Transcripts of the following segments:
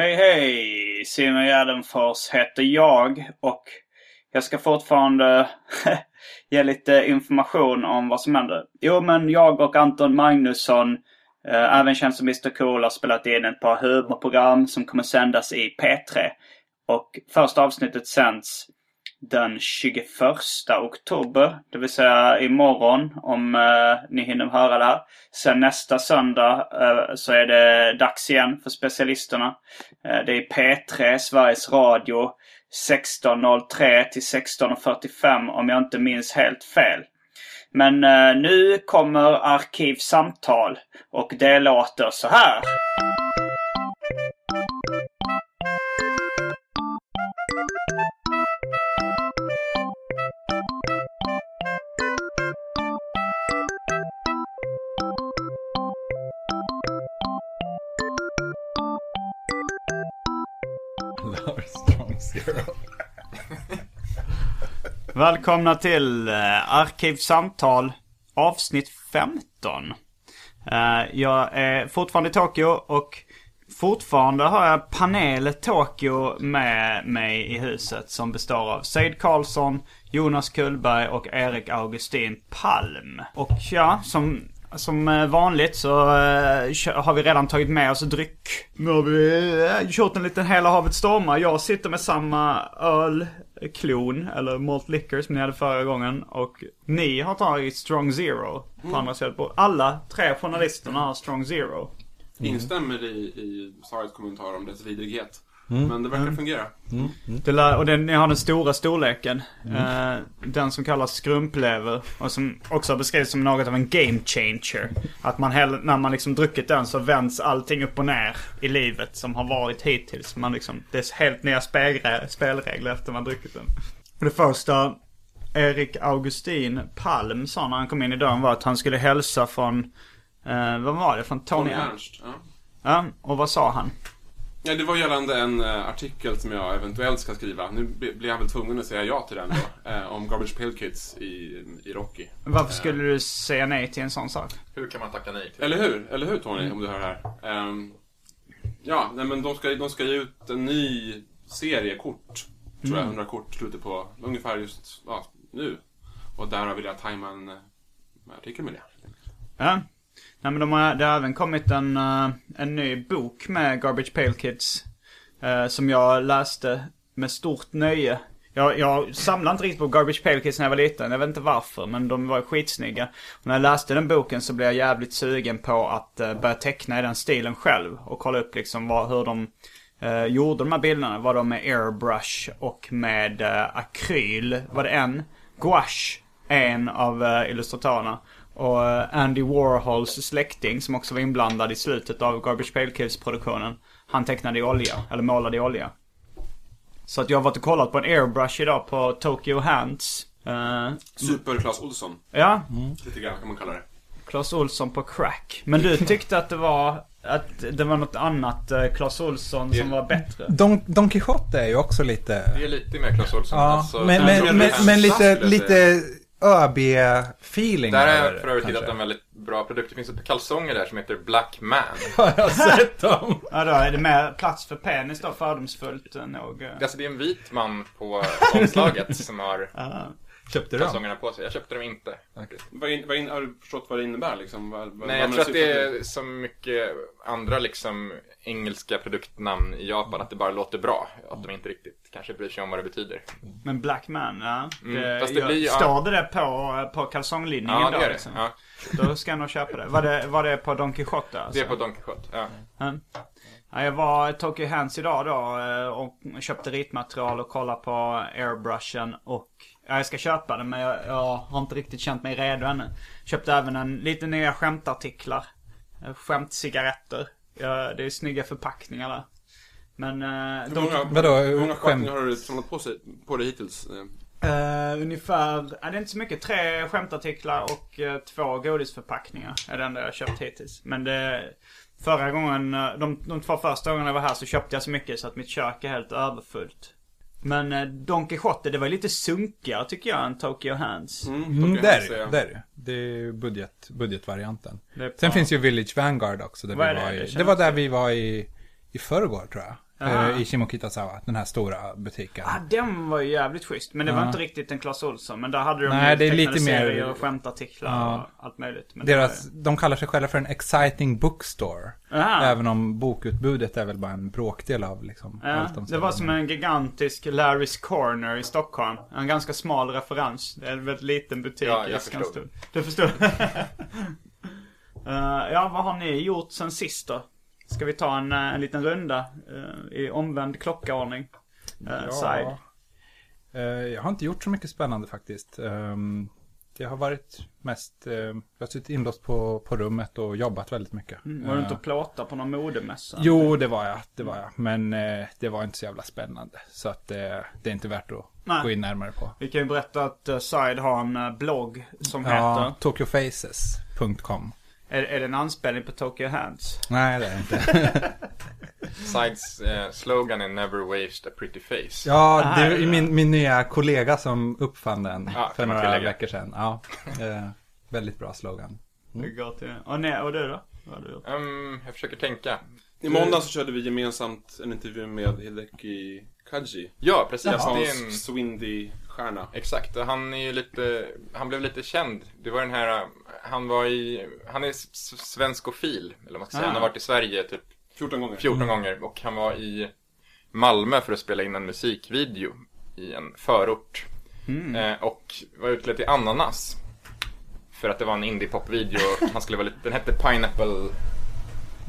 Hej hej! Simon Gärdenfors heter jag och jag ska fortfarande ge lite information om vad som händer. Jo men jag och Anton Magnusson, eh, även känd som Mr Cool, har spelat in ett par humorprogram som kommer sändas i P3. Och första avsnittet sänds den 21 oktober. Det vill säga imorgon om eh, ni hinner höra det här. Sen nästa söndag eh, så är det dags igen för specialisterna. Eh, det är P3, Sveriges Radio. 16.03 till 16.45 om jag inte minns helt fel. Men eh, nu kommer Arkivsamtal och det låter så här. Välkomna till eh, Arkivsamtal avsnitt 15. Eh, jag är fortfarande i Tokyo och fortfarande har jag panel Tokyo med mig i huset som består av Seid Karlsson, Jonas Kullberg och Erik Augustin Palm. Och ja, som, som eh, vanligt så eh, har vi redan tagit med oss dryck. Nu har vi eh, kört en liten Hela havet stormar. Jag sitter med samma ölklon, eller malt liquor som ni hade förra gången. Och ni har tagit Strong Zero på andra sidan. på- Alla tre journalisterna har Strong Zero. Instämmer i, i Saras kommentar om dess vidrighet. Men det verkar fungera. Det lär, och den, ni har den stora storleken. Eh, den som kallas skrumplever. Och som också har beskrivits som något av en game changer. Att man hell, när man liksom druckit den så vänds allting upp och ner i livet som har varit hittills. Man liksom, det är helt nya spelre, spelregler efter man druckit den. För det första, Erik Augustin Palm sa när han kom in i dörren var att han skulle hälsa från, eh, vad var det? Från Tony Tony. Ernst. Ja. Ja, och vad sa han? Ja, det var gällande en eh, artikel som jag eventuellt ska skriva. Nu bli- blir jag väl tvungen att säga ja till den då. eh, om Garbage Pail Kids i, i Rocky. Varför skulle du säga nej till en sån sak? Hur kan man tacka nej till Eller hur? Eller hur Tony, om du hör det här? Ehm, ja, nej men de ska, de ska ge ut en ny serie kort. Tror jag, 100 kort slutet på ungefär just ja, nu. Och därav vill jag tajma en eh, artikel med det. Ja. Nej men de har, det har även kommit en, eh, en ny bok med Garbage Pail Kids. eh, som jag läste med stort nöje. Jag, jag samlade inte riktigt på Garbage Pail Kids när jag var liten. Jag vet inte varför men de var skitsnygga. Och när jag läste den boken så blev jag jävligt sugen på att uh, börja teckna i den stilen själv. Och kolla upp liksom vad, hur de eh, gjorde de här bilderna. Var de med airbrush och med uh, akryl. Var det en? Gouache. En av uh, illustratörerna. Och eh, Andy Warhols släkting som också var inblandad i slutet av Garbage Pail Kids-produktionen. Han tecknade i olja, eller målade i olja. Så att jag har varit och kollat på en airbrush idag på Tokyo Hands. Eh, Super Clas Olsson, ja, lite grann kan man kalla det. Clas Olsson på crack. Men du tyckte att det var, att det var något annat uh, Clas Olsson som var bättre? Don, Don Quijote är ju också lite... Det är lite mer Clas Ohlson. Ja, alltså, men, men, men, men lite, lite ÖB-feeling Där har jag det, för övrigt hittat en väldigt bra produkt. Det finns ett kalsonger där som heter Black Man. Har jag sett dem? Ja, då är det mer plats för penis då, fördomsfullt nog. Alltså det är en vit man på omslaget som har. Köpte du dem? kalsongerna på sig. Jag köpte dem inte. faktiskt. Vad in, vad in, har du förstått vad det innebär liksom? Vad, vad, Nej, jag tror att det är så mycket andra liksom engelska produktnamn i Japan att det bara låter bra. Att de inte riktigt kanske bryr sig om vad det betyder. Men Black Man, ja. Mm, fast det jag- blir ju- Står det det på, på kalsonglinningen Ja, då? det är det. liksom? Ja, Då ska jag nog köpa det. Var det, var det på Don Quijote alltså? det är på Don Quijote. Ja. Mm. Ja, jag var i Tokyo Hands idag då eh, och köpte ritmaterial och kollade på airbrushen och jag ska köpa den men jag, jag har inte riktigt känt mig redo ännu. Köpte även en lite nya skämtartiklar. Eh, Skämtcigaretter. Ja, det är snygga förpackningar där. Men eh, Hur de, många, Vadå, hur många skämt? har du samlat på, sig, på dig hittills? Eh, ungefär, ja, det är inte så mycket. Tre skämtartiklar och två godisförpackningar är det enda jag har köpt hittills. Men det, förra gången, de, de två första gångerna jag var här så köpte jag så mycket så att mitt kök är helt överfullt. Men eh, Don Quijote, det var lite sunkigare tycker jag än Tokyo Hands. Mm, Mm, där Hands, är ja. det. Där är det. Är budget, budgetvarianten. Det är Sen finns ju Village Vanguard också. Där Vad vi var Det i, det var där vi var i, i förrgår tror jag. Aha. Eh, I Shimokitazawa, den här stora butiken. Ah, den var ju jävligt schysst. Men det var Ja. inte riktigt en Clas Ohlson. Men där hade de Nej, ju det är lite mer- serier och skämtartiklar Ja. och allt möjligt. Men Deras, de kallar sig själva för en exciting bookstore. var, Aha. Även om bokutbudet är väl bara en bråkdel av liksom Ja, allt de det var som en gigantisk Larry's Corner i Stockholm. En ganska smal referens. Det är en väldigt liten butik Ja, jag Skanstull. Du förstår? Eh, ja, vad har ni gjort sen sist då? Ska vi ta en, eh, en liten runda eh, i omvänd klockaordning? Uh, Side. Eh, jag har inte gjort så mycket spännande faktiskt. Um, det har varit mest, eh, jag har suttit inlåst på, på rummet och jobbat väldigt mycket. Mm, var du inte Eh, och plåta på någon modemässa? Jo, det var jag. Det var jag. Men eh, det var inte så jävla spännande. Så att eh, det är inte värt att Nej. gå in närmare på. Vi kan ju berätta att uh, Side har en eh, blogg som heter... Ja, tokyofaces.com. Är, är det en anspelning på Tokyo Hands? Nej, det är det inte. Sides eh, slogan är Never waste a pretty face. Ja, Aha, det är ja. min, min nya kollega som uppfann den Ja, för kan man några tillägga. veckor sedan. Ja, eh, väldigt bra slogan. Det går till... Och, nej, och du då? Vad har du gjort? Ehm, jag försöker tänka. I måndag så körde vi gemensamt en intervju med Hideki Kaji. Ja, precis. Det är Japansk en... Swindy-stjärna. Exakt, och han är ju lite, han blev lite känd. Det var den här, han var i, han är svenskofil, eller vad man ska säga. Ah. Han har varit i Sverige typ 14 gånger. 14 gånger och han var i Malmö för att spela in en musikvideo i en förort. Eh, och var utklädd till ananas. För att det var en indie-pop-video. Han skulle vara lite, den hette Pineapple.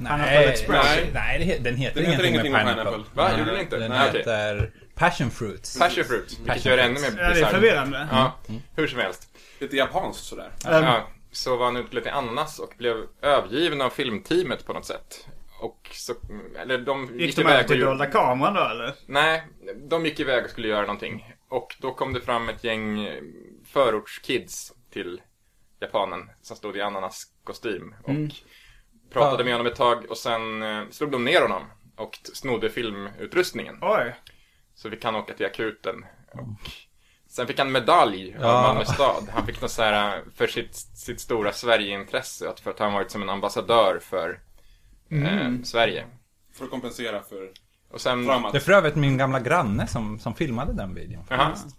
Pineapple Express. Nej, nej det den heter Den heter ingenting, ingenting med pineapple. pineapple. Va? Gjorde den inte? Den Nej, heter Passion Fruits. Passion fruit, vilket Passion gör det ännu mer Ja, det är bisarrt. förvirrande. Ja, hur som helst. Lite japanskt sådär. Ja, så var han utklädd till ananas och blev övergiven av filmteamet på något sätt. Och så, eller de Gick de över iväg till dolda kameran då eller? Nej, de gick iväg och skulle göra någonting. Och då kom det fram ett gäng förortskids till japanen som stod i ananaskostym. Och pratade med honom ett tag och sen eh, slog de ner honom. Och snodde filmutrustningen. Oj. Så vi kan åka till akuten. Och sen fick han medalj av Ja. Malmö stad. Han fick något så här eh, för sitt, sitt stora Sverigeintresse. att För att han varit som en ambassadör för eh, Sverige. För att kompensera för Och sen... framåt. Det är för övrigt min gamla granne som, som filmade den videon.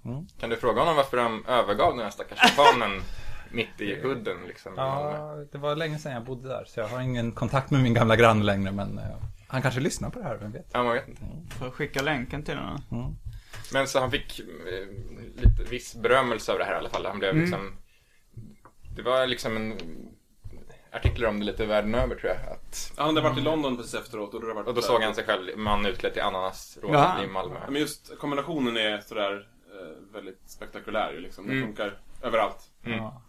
Mm. Kan du fråga honom varför han övergav den här stackars japanen mitt i udden liksom? Ja, det var länge sedan jag bodde där så jag har ingen kontakt med min gamla granne längre men eh, han kanske lyssnar på det här, vem vet? Ja, man vet inte. Får skicka länken till den. Men så han fick eh, lite viss berömmelse av det här i alla fall. Han blev liksom... Det var liksom en artiklar om det lite världen över tror jag. Att, Han hade varit i London precis efteråt och det varit och då såg han sig själv, man utklädd till ananasrådet Ja. i Malmö. Ja, Men just kombinationen är sådär eh, väldigt spektakulär ju liksom. Det Mm. funkar överallt. Ja.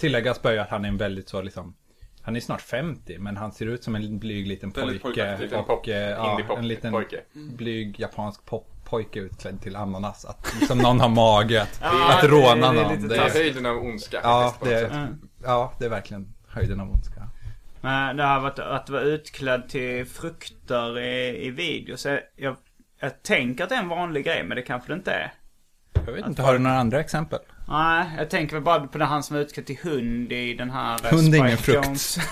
Tilläggas bör ju att han är en väldigt så liksom Han är snart 50 men han ser ut som en blyg liten Väldigt pojke. pojkaktig. Liten och, pop, eh, ja, en liten pojke. blyg japansk poppojke utklädd till ananas. Att liksom någon har mage att, Ja, att råna det är någon. lite Det är höjden av ondska ja, det. Mm. ja, det är verkligen höjden av ondska. Men det här var att, att vara utklädd till frukter i, i video. Så jag, jag tänker att det är en vanlig grej men det kanske det inte är. Jag vet inte, har du några andra exempel? Nej, jag tänker väl bara på det han som är utklädd till hund i den här... eh, Hund är ingen frukt.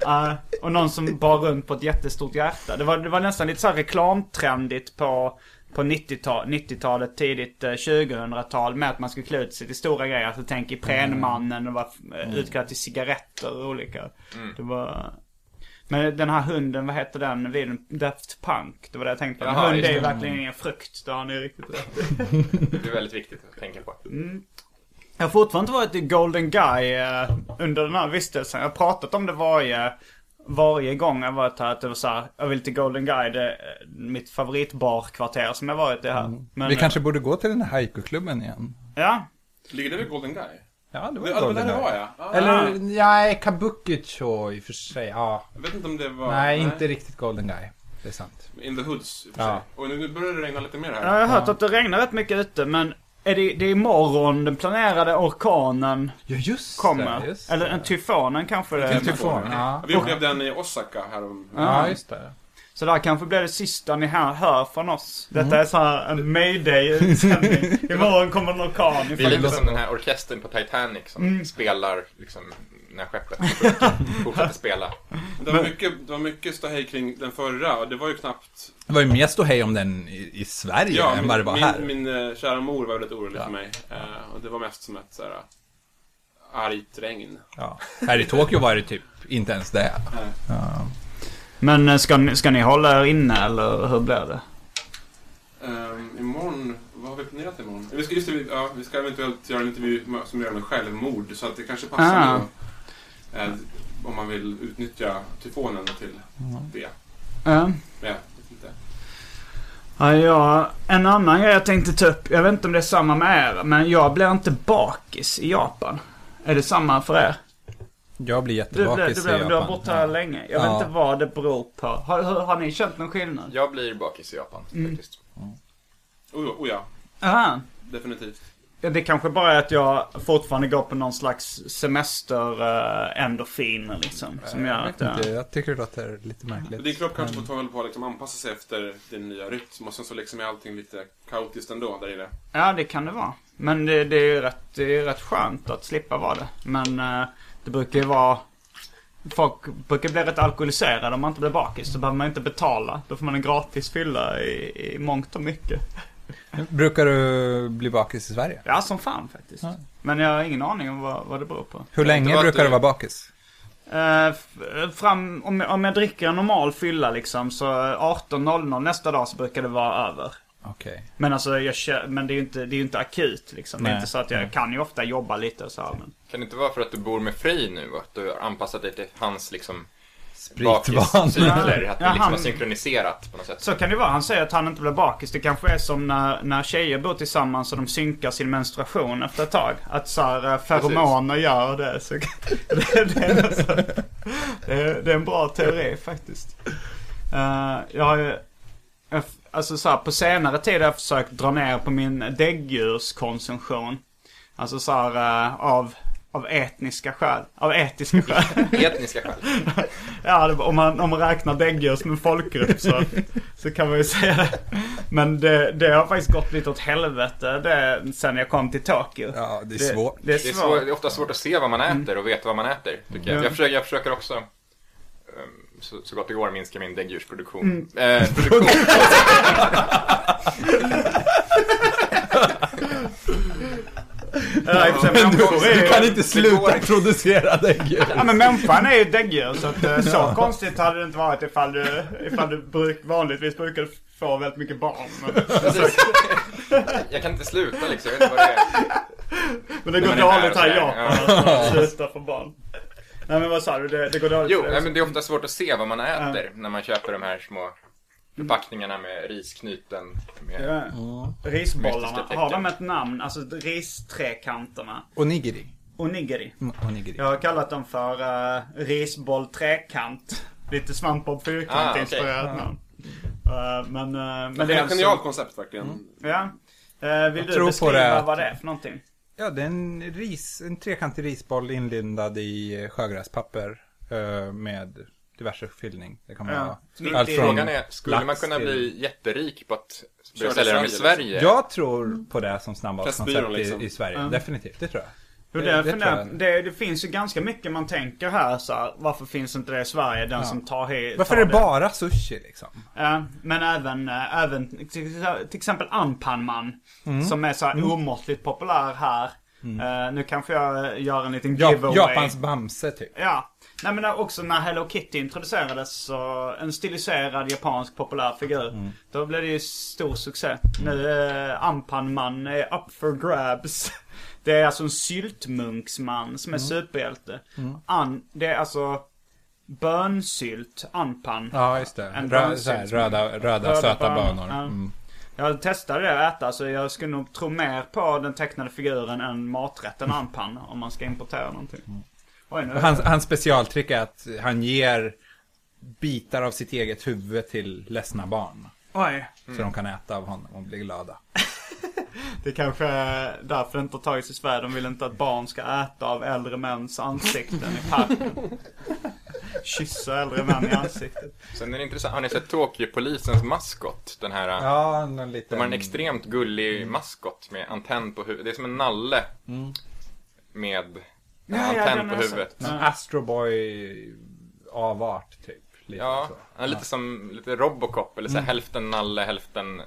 Ja, och någon som bar runt på ett jättestort hjärta. Det var, det var nästan lite så här reklamtrendigt på, på 90-tal, 90-talet, tidigt eh, 2000-tal med att man skulle klä ut sig till stora grejer. Alltså tänk Iprenmannen och vara mm. utklädd till cigaretter och olika. Det var... Men den här hunden, vad heter den videon? Daft Punk. Det var det jag tänkte på. En Jaha, hund är ju verkligen ingen frukt. Det har ni riktigt rätt. Det är väldigt viktigt att tänka på. Jag har fortfarande varit i Golden Guy eh, under den här vistelsen. Jag har pratat om det varje, varje gång jag varit här. Att det var så här, jag vill till Golden Guy. Det är mitt favoritbarkvarter som jag varit i här. Men, Mm. Vi kanske borde gå till den här haiku-klubben igen. Ja. Ligger det vid Golden Guy? Ja, det var Ja, det var Golden det var ja. Ah, Eller, nej, Kabukicho i och för sig. Ja. Jag vet inte om det var... Nej, inte riktigt Golden Guy. Det är sant. In the Hoods i och för Ja. sig. Och nu, börjar det regna lite mer här. Jag har hört att det regnar rätt mycket ute. Men är det, det är imorgon den planerade orkanen Ja, just kommer. det. Just Eller en tyfonen kanske det är. tyfon, ja. Vi upplevde den i Osaka härom. Ja, just det. Så det här kanske blir det sista ni hör, hör från oss. Detta är så här en mayday-utsändning. Imorgon kommer en orkan. Vi är lite som den här orkestern på Titanic som spelar liksom när skeppet fortsätter spela. Det var, mycket, det var mycket ståhej kring den förra och det var ju knappt... Det var ju mer ståhej om den i, i Sverige än vad det var min, här. min eh, kära mor var väldigt orolig Ja. för mig. Eh, och det var mest som ett såhär argt regn. Ja. Här i Tokyo var det typ inte ens det. Ja. Men eh, ska ni, ska ni hålla er inne eller hur blir det? Um, imorgon, vad har vi planerat imorgon? Vi ska, just det, ja, vi ska eventuellt göra en intervju med- som gör med självmord så att det kanske passar Ah. då, eh, om man vill utnyttja tyfonen till det. Ja. Men jag vet inte. Ja, ja, en annan grej jag tänkte ta upp. Jag vet inte om det är samma med er. Men jag blir inte bakis i Japan. Är det samma för er? Jag blir jättebakis du, i du, Japan. du har bott här Ja. länge. Jag Ja. vet inte vad det beror på. Har, har, har ni känt någon skillnad? Jag blir bakis i Japan faktiskt. Oh, ja, oh ja, Aha. definitivt. Det kanske bara är att jag fortfarande går på någon slags semester uh, endorfiner liksom. Som gör Jag, att vet jag... inte, jag tycker det låter lite märkligt. Din kropp kanske får ta på att liksom anpassa sig efter din nya rytm och sen så liksom är allting lite kaotiskt ändå där inne. Ja, det kan det vara. Men det, det är ju rätt, det är rätt skönt att slippa vara det. Men eh, det brukar ju vara... Folk brukar bli rätt alkoholiserade om man inte blir bakis. Så behöver man inte betala. Då får man en gratis fylla i, i mångt och mycket. Brukar du bli bakis i Sverige? Ja, som fan faktiskt. Ja. Men jag har ingen aning om vad, vad det beror på. Hur länge brukar du- du vara bakis? F- fram, om, om jag dricker en normal fylla liksom så 18.00 nästa dag så brukar det vara över. Okej. Men alltså, jag, men det är ju inte, det är inte akut liksom. Det är Nej, inte så att jag nej. kan ju ofta jobba lite och så här, men... Kan det inte vara för att du bor med Frej nu? Att du har anpassat dig till hans liksom bakiscykler? Att det Ja, liksom han- har synkroniserat på något sätt? Så kan det vara. Han säger att han inte blir bakis. Det kanske är som när, när tjejer bor tillsammans och de synkar sin menstruation efter ett tag. Att så här, eh, feromoner gör det. Så, det, det, är nästan, det, är, det är en bra teori faktiskt. Eh, jag har ju... Alltså så här, på senare tid har jag försökt dra ner på min däggdjurskonsumtion. Alltså så här, eh, av, av etniska skäl. Av etiska skäl. Etniska skäl. Ja, det, om, man, om man räknar däggdjur som en folkgrupp så, så kan man ju säga det. Men det, det har faktiskt gått lite åt helvete det, sen jag kom till Tokyo. Ja, det är svårt. Det är Det är, svårt. svår, det är ofta svårt att se vad man äter och veta vad man äter. Tycker jag. Ja. Jag, försöker, jag försöker också um, så, så gott det går minska min däggdjursproduktion. Eh, produktion. Ja, är Du ju- kan inte sluta producera däggdjur. Ja men människan är ju däggdjur så att, eh, så konstigt hade det inte varit ifall du, ifall du bruk, vanligtvis brukar få väldigt mycket barn. Men, jag kan inte sluta liksom. Jag vet inte vad det är. men det går dåligt här här i Japan att sluta få barn. Nej men vad sa du? Det, det går dåligt Jo, för nej, men det är ofta svårt att se vad man äter när man köper de här små förpackningarna med risknyten. Med, Ja. Risbollarna, har de ett namn? Alltså ristrekanterna? Onigiri. Onigiri. Mm, Onigiri. Jag har kallat dem för uh, risboll trekant. Lite svampbob fyrkant Ah, inspirerat namn. Uh, men, uh, men det är ett genialt koncept verkligen. Ja. Uh, vill Jag du beskriva det. vad det är för någonting? Ja, det är en, ris, en trekantig risboll inlindad i eh, sjögräspapper. eh, Med diverse fyllning. Det kan Ja. vara Mitt allt från Frågan är, skulle man kunna till- bli jätterik på att börja sälja dem i i Sverige? Jag tror på det som snabbmatskoncept Pressbyrån, liksom. i, i Sverige. Mm. Definitivt, det tror jag. Hur Det- det, jag. det, det finns ju ganska mycket man tänker här så här, Varför finns inte det i Sverige? Den som tar he, Varför tar är det bara sushi liksom? Ja, men även, äh, även till, till exempel Anpanman. Mm. Som är så här omåttligt populär här. Eh, nu kanske jag eh, gör en liten Ja, giveaway. Japans Bamse typ. Ja. Nej men också när Hello Kitty introducerades så en stiliserad japansk populär figur. Mm. Då blev det ju stor succé. Nu är Anpanman är up for grabs. Det är alltså en syltmunksman som är Mm. superhjälte. An, det är alltså bönsylt, anpan. Ja, just det. En Rö, här, röda, röda, Röda söta bönor, bönor. Mm. Jag testade det att äta så jag skulle nog tro mer på den tecknade figuren än maträtten anpan om man ska importera någonting. Oj, nu... Hans, hans specialtrick är att han ger bitar av sitt eget huvud till ledsna barn. Oj. Så de kan äta av honom och bli glada. Det kanske är därför det inte har tagits i Sverige. De vill inte att barn ska äta av äldre mäns ansikten i parken. Kyssa äldre män i ansiktet. Sen är det intressant, har ni sett Tokyo-polisens maskot? Den här, Ja, en liten... de har en extremt gullig maskot med antenn på huvudet. Det är som en nalle med en Ja, ja, antenn den på huvudet. sett. En Astro Boy avart typ. Lite Ja, så. han är lite som lite Robocop, eller så här, hälften nalle, hälften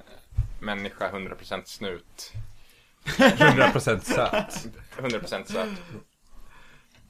människa, 100% snut. 100% söt. 100% söt.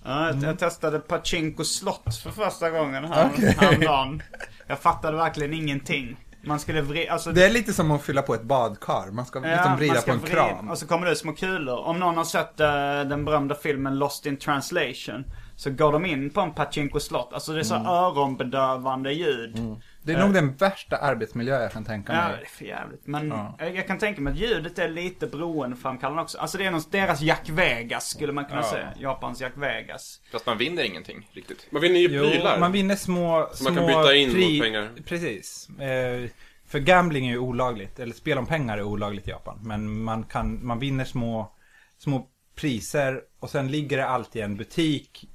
Ja, jag, jag testade Pachinko slott för första gången här, häromdagen. Jag fattade verkligen ingenting. Man skulle vrida, alltså Det är lite som att fylla på ett badkar. Man ska liksom vrida man ska på en vrida- kran. Och så kommer det ut små kulor. Om någon har sett eh, den berömda filmen Lost in translation. Så går de in på en Pachinko slott. Alltså det är så öronbedövande ljud. Det är nog den värsta arbetsmiljö jag kan tänka Ja, mig. det är för jävligt. Men Ja. jag, kan tänka mig att ljudet är lite beroendeframkallande också. Alltså det är någon, deras Jack Vegas skulle man kunna Ja. säga. Japans Jack Vegas. Fast man vinner ingenting riktigt. Man vinner ju Jo, prylar. man vinner små, Som man små kan byta in mot pengar. Precis. Eh, för gambling är ju olagligt, eller spel om pengar är olagligt i Japan. Men man, kan, man vinner små, små priser och sen ligger det alltid en butik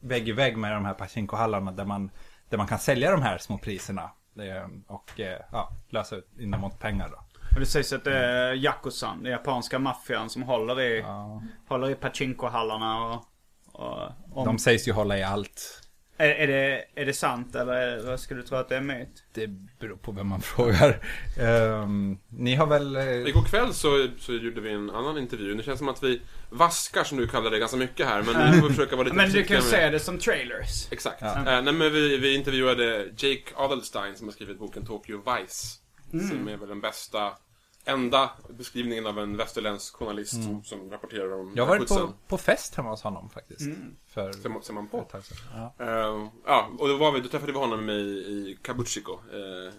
vägg i vägg med de här pachinko-hallarna där man, där man kan sälja de här små priserna. Eh, och eh, ja, lösa ut in mot pengar då. Det sägs att det är Yakuzan, den japanska maffian som håller i, Ja. håller i Pachinko-hallarna och... och om, De sägs ju hålla i allt. Är, är, det, är det sant eller vad skulle du tro att det är myt? Det beror på vem man frågar. Ehm, ni har väl... eh, Igår kväll så, så gjorde vi en annan intervju. Det känns som att vi vaskar, som du kallar det, ganska mycket här. Men vi får försöka vara lite Men du kan med- se det som trailers. Exakt. Ja. Eh, nej, men vi, vi intervjuade Jake Adelstein som har skrivit boken Tokyo Vice. Som är väl den bästa, enda beskrivningen av en västerländsk journalist som, som rapporterar om Jag varit på, på fest hemma hos honom faktiskt. För Ser man, ser man på. Ja. Eh, ja, och då, var vi, då träffade vi honom i, i Kabuchiko. eh,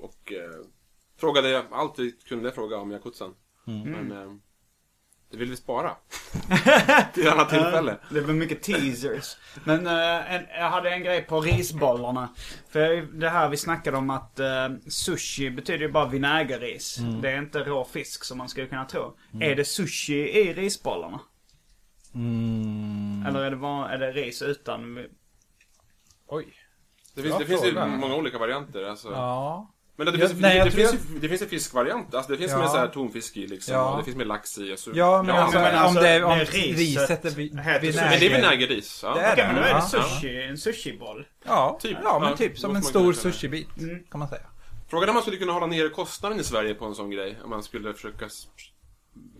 och eh, frågade allt vi kunde fråga om Yakutsan. Men eh, det vill vi spara. Till ett annat tillfälle. Det var mycket teasers. Men eh, en, jag hade en grej på risbollarna. För det här vi snackade om att eh, sushi betyder ju bara vinägerris. Det är inte rå fisk som man skulle kunna tro. Är det sushi i risbollarna? Mm. Eller är det, bara, är det ris utan... Oj. Det finns, Bra det finns ju fråga. många olika varianter. Alltså. Ja. Men det, finns, nej, det, det, finns, det finns en fiskvariant. Alltså det finns Ja. med så här tonfisk i liksom. Ja. Och det finns med lax i. Alltså. Ja, men Ja, alltså, men alltså, om, det, om det riset riset är vinäger. Men det är vinägerris. Ja. Det är Okej, men då är det Ja. sushi. En sushiboll. Ja, Typ. ja men typ som en stor sushibit. Kan man säga. Frågan är om man skulle kunna hålla nere kostnaden i Sverige på en sån grej. Om man skulle försöka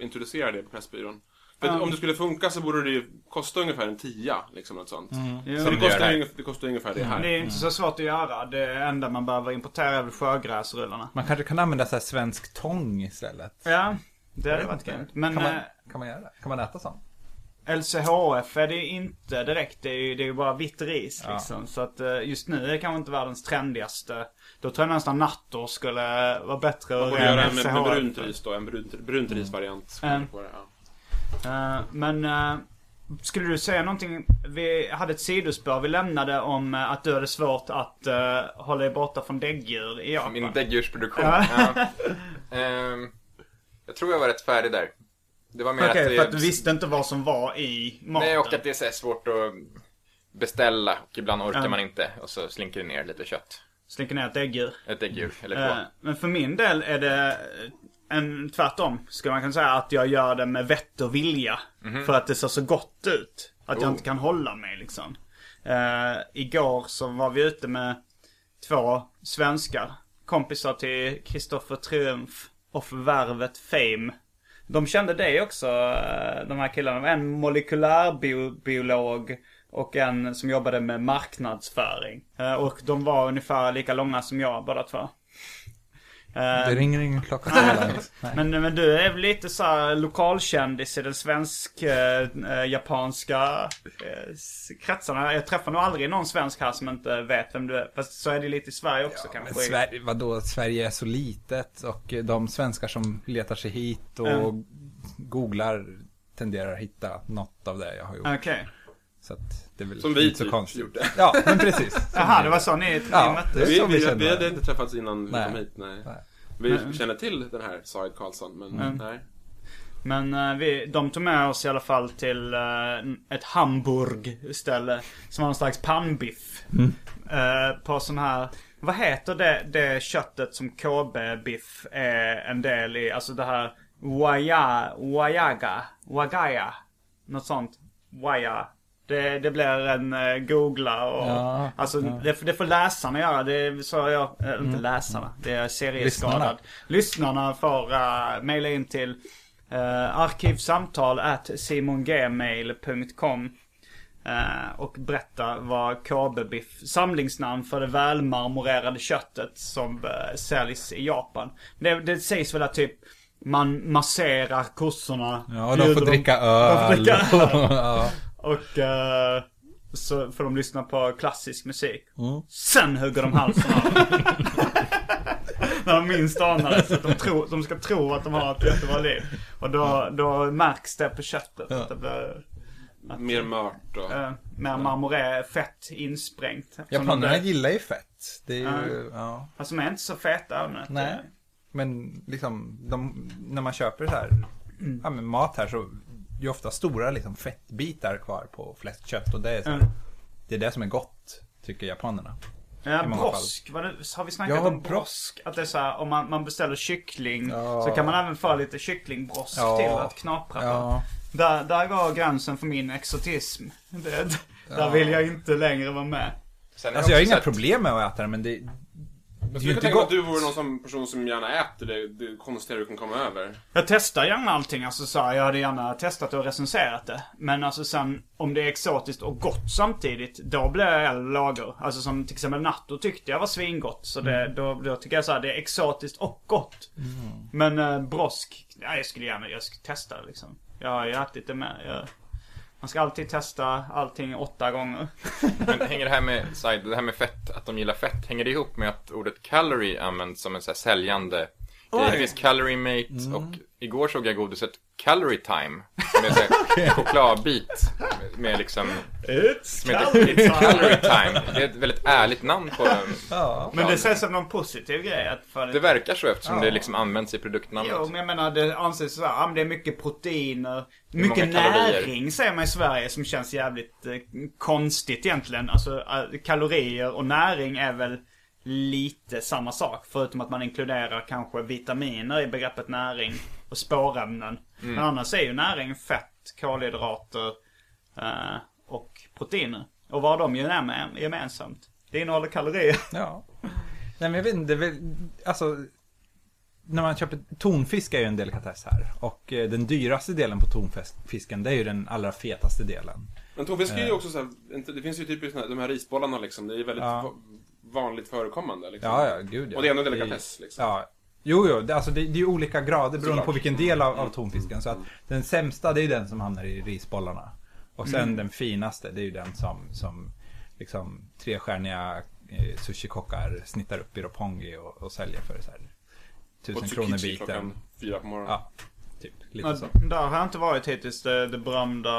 introducera det på Pressbyrån. För Ja. om det skulle funka så borde det ju kosta ungefär en tia. Liksom något sånt. Jo, Så det det kostar, gör ju, det kostar ungefär det här. Det är inte så svårt att göra. Det enda man behöver importera är väl sjögräsrullarna. Man kanske kan använda så här svensk tång istället. Ja, det hade varit grymt. Men kan, man, eh, kan man göra det? Kan man äta sånt? LCHF är det inte direkt. Det är ju, det är ju bara vitt ris Ja. liksom. Så att eh, just nu är det kanske inte världens trendigaste. Då tror jag nästan natto skulle vara bättre Man att borde göra en med, brunt ris då. En brunt, brunt risvariant. skulle Mm. Eh, men eh, skulle du säga någonting? Vi hade ett sidospår vi lämnade om eh, att du hade svårt att hålla dig borta från däggdjur i Japan. Min däggdjursproduktion. Ja. Ehm, jag tror jag var rätt färdig där. Det var mer Okej, att det... för att du visste inte vad som var i maten. Nej, och att det är svårt att beställa och ibland orkar man inte och så slinker det ner lite kött. Slinker ner ett äggur. Ett äggur eller två. Men för min del är det en tvärtom. Skulle man kunna säga att jag gör det med vett och vilja. För att det ser så gott ut. Att jag Oh. inte kan hålla mig liksom. Eh, igår så var vi ute med två svenskar. Kompisar till Kristoffer Triumf och Värvet Fame. De kände dig också, eh, de här killarna. En molekylärbiolog och en som jobbade med marknadsföring. Eh, Och de var ungefär lika långa som jag båda två. Eh, Det ringer ingen klocka men, men du är väl lite så här lokalkändis i den svensk-japanska eh, s- kretsarna. Jag träffar nog aldrig någon svensk här som inte vet vem du är. Fast så är det lite i Sverige också Men kanske. Sverige, vadå, Sverige är så litet och de svenskar som letar sig hit och Mm. googlar tenderar att hitta något av det jag har gjort. Okej. Så att det är väl Som vi inte så typ konstigt. gjorde. Ja, men precis. Jaha, det var så ni, Ja, ni möttes? det är Vi, vi vi, vi hade inte träffats innan vi Nej. kom hit, nej. Nej. Vi Men- känner till den här Said Karlsson, men Mm. nej. Men eh, vi, de tog med oss i alla fall till eh, ett Hamburg-ställe. Som var någon slags pannbiff. Eh, på sån här, vad heter det, det köttet som KB-biff är en del i? Alltså det här Waya, Wayaga, Wagaya. Något sånt. Waya. Det, det blir en uh, googla och... Ja, alltså Det, det får läsarna göra. Det så jag... eh, inte läsarna. Det är serieskadad. Lyssnarna. Lyssnarna får uh, mejla in till uh, arkivsamtal at simongmail.com eh, och berätta vad KB-biff, samlingsnamn för det välmarmorerade köttet som uh, säljs i Japan. Det, det sägs väl att typ man masserar kossorna. Ja, och de får dricka De får dricka öl. Ja. Och eh, så får de lyssna på klassisk musik. Mm. Sen hugger de halsen av. När de minst anar det. Så att de, tror, de ska tro att de har ett jättebra liv. Och då, då märks det på köttet. Att det blir Mer mört och... uh, mer marmoré, fett insprängt. Japanerna gillar ju fett. Det är ju, ja. Fast de är inte så feta. Nej. Men liksom, de, när man köper så här, ja, men mat här så är det ofta stora liksom, fettbitar kvar på fläskkött. Och det är, så Mm. det är det som är gott, tycker japanerna. Ja, brosk. Vad det, har vi snackat Ja, om brosk? Att det är så här, om man, man beställer kyckling Ja. så kan man även få lite kycklingbrosk Ja. till att knapra på. Ja, Där, där går gränsen för min exotism. Det, där vill jag inte längre vara med. Sen alltså jag har inga problem med att äta det, men det, Jag det är ju skulle inte tänka att du vore någon som person som gärna äter det, det konstiga du kan komma över. Jag testar gärna allting. Alltså så här, jag hade gärna testat och recenserat det. Men alltså sen, om det är exotiskt och gott samtidigt, då blir jag lager. Alltså som till exempel natto tyckte jag var svingott. Så det, då, då tycker jag så här, det är exotiskt och gott. Men eh, brosk, ja, jag skulle gärna, jag skulle testa det liksom. Jag har ju ätit det med. Jag, man ska alltid testa allting åtta gånger. Men hänger det här med, side, det här med fett, att de gillar fett, hänger det ihop med att ordet calorie används som en så här säljande? Det finns calorie mate och igår såg jag godiset calorie time. Som är en chokladbit med, liksom, It's heter It's calorie time. Det är ett väldigt ärligt namn på den. Ja. Men det ses som någon positiv grej att för Det verkar så eftersom Ja. det liksom används i produktnamnet. Jo, men jag menar det anses så här, men det är mycket proteiner. Mycket näring säger man i Sverige som känns jävligt eh, konstigt egentligen. Alltså eh, kalorier och näring är väl lite samma sak. Förutom att man inkluderar kanske vitaminer i begreppet näring och spårämnen. Mm. Men annars är ju näring fett, kolhydrater eh, och proteiner. Och vad har de gem- gemensamt? Det innehåller kalorier. Ja. Nej men jag vet inte, väl, alltså när man köper tonfisk är ju en delikatess här. Och eh, den dyraste delen på tonfisken det är ju den allra fetaste delen. Men tonfisk är ju också så här, det finns ju typ här, de här risbollarna liksom, det är väldigt Ja. Va- vanligt förekommande liksom. Ja, ja, gud ja. Och det är ändå en delikatess liksom. Ja. Jo, jo, det, alltså det, det är ju olika grader beroende Såklart. på vilken del av, av tonfisken. Så att den sämsta det är ju den som hamnar i risbollarna. Och sen Mm. den finaste det är ju den som, som liksom trestjärniga eh, sushikockar snittar upp i roppongi och, och säljer för så här tusen Och kronor biten. klockan fyra på morgonen. Ja, typ. Lite Ja, så. där har jag inte varit hittills, det, det berömda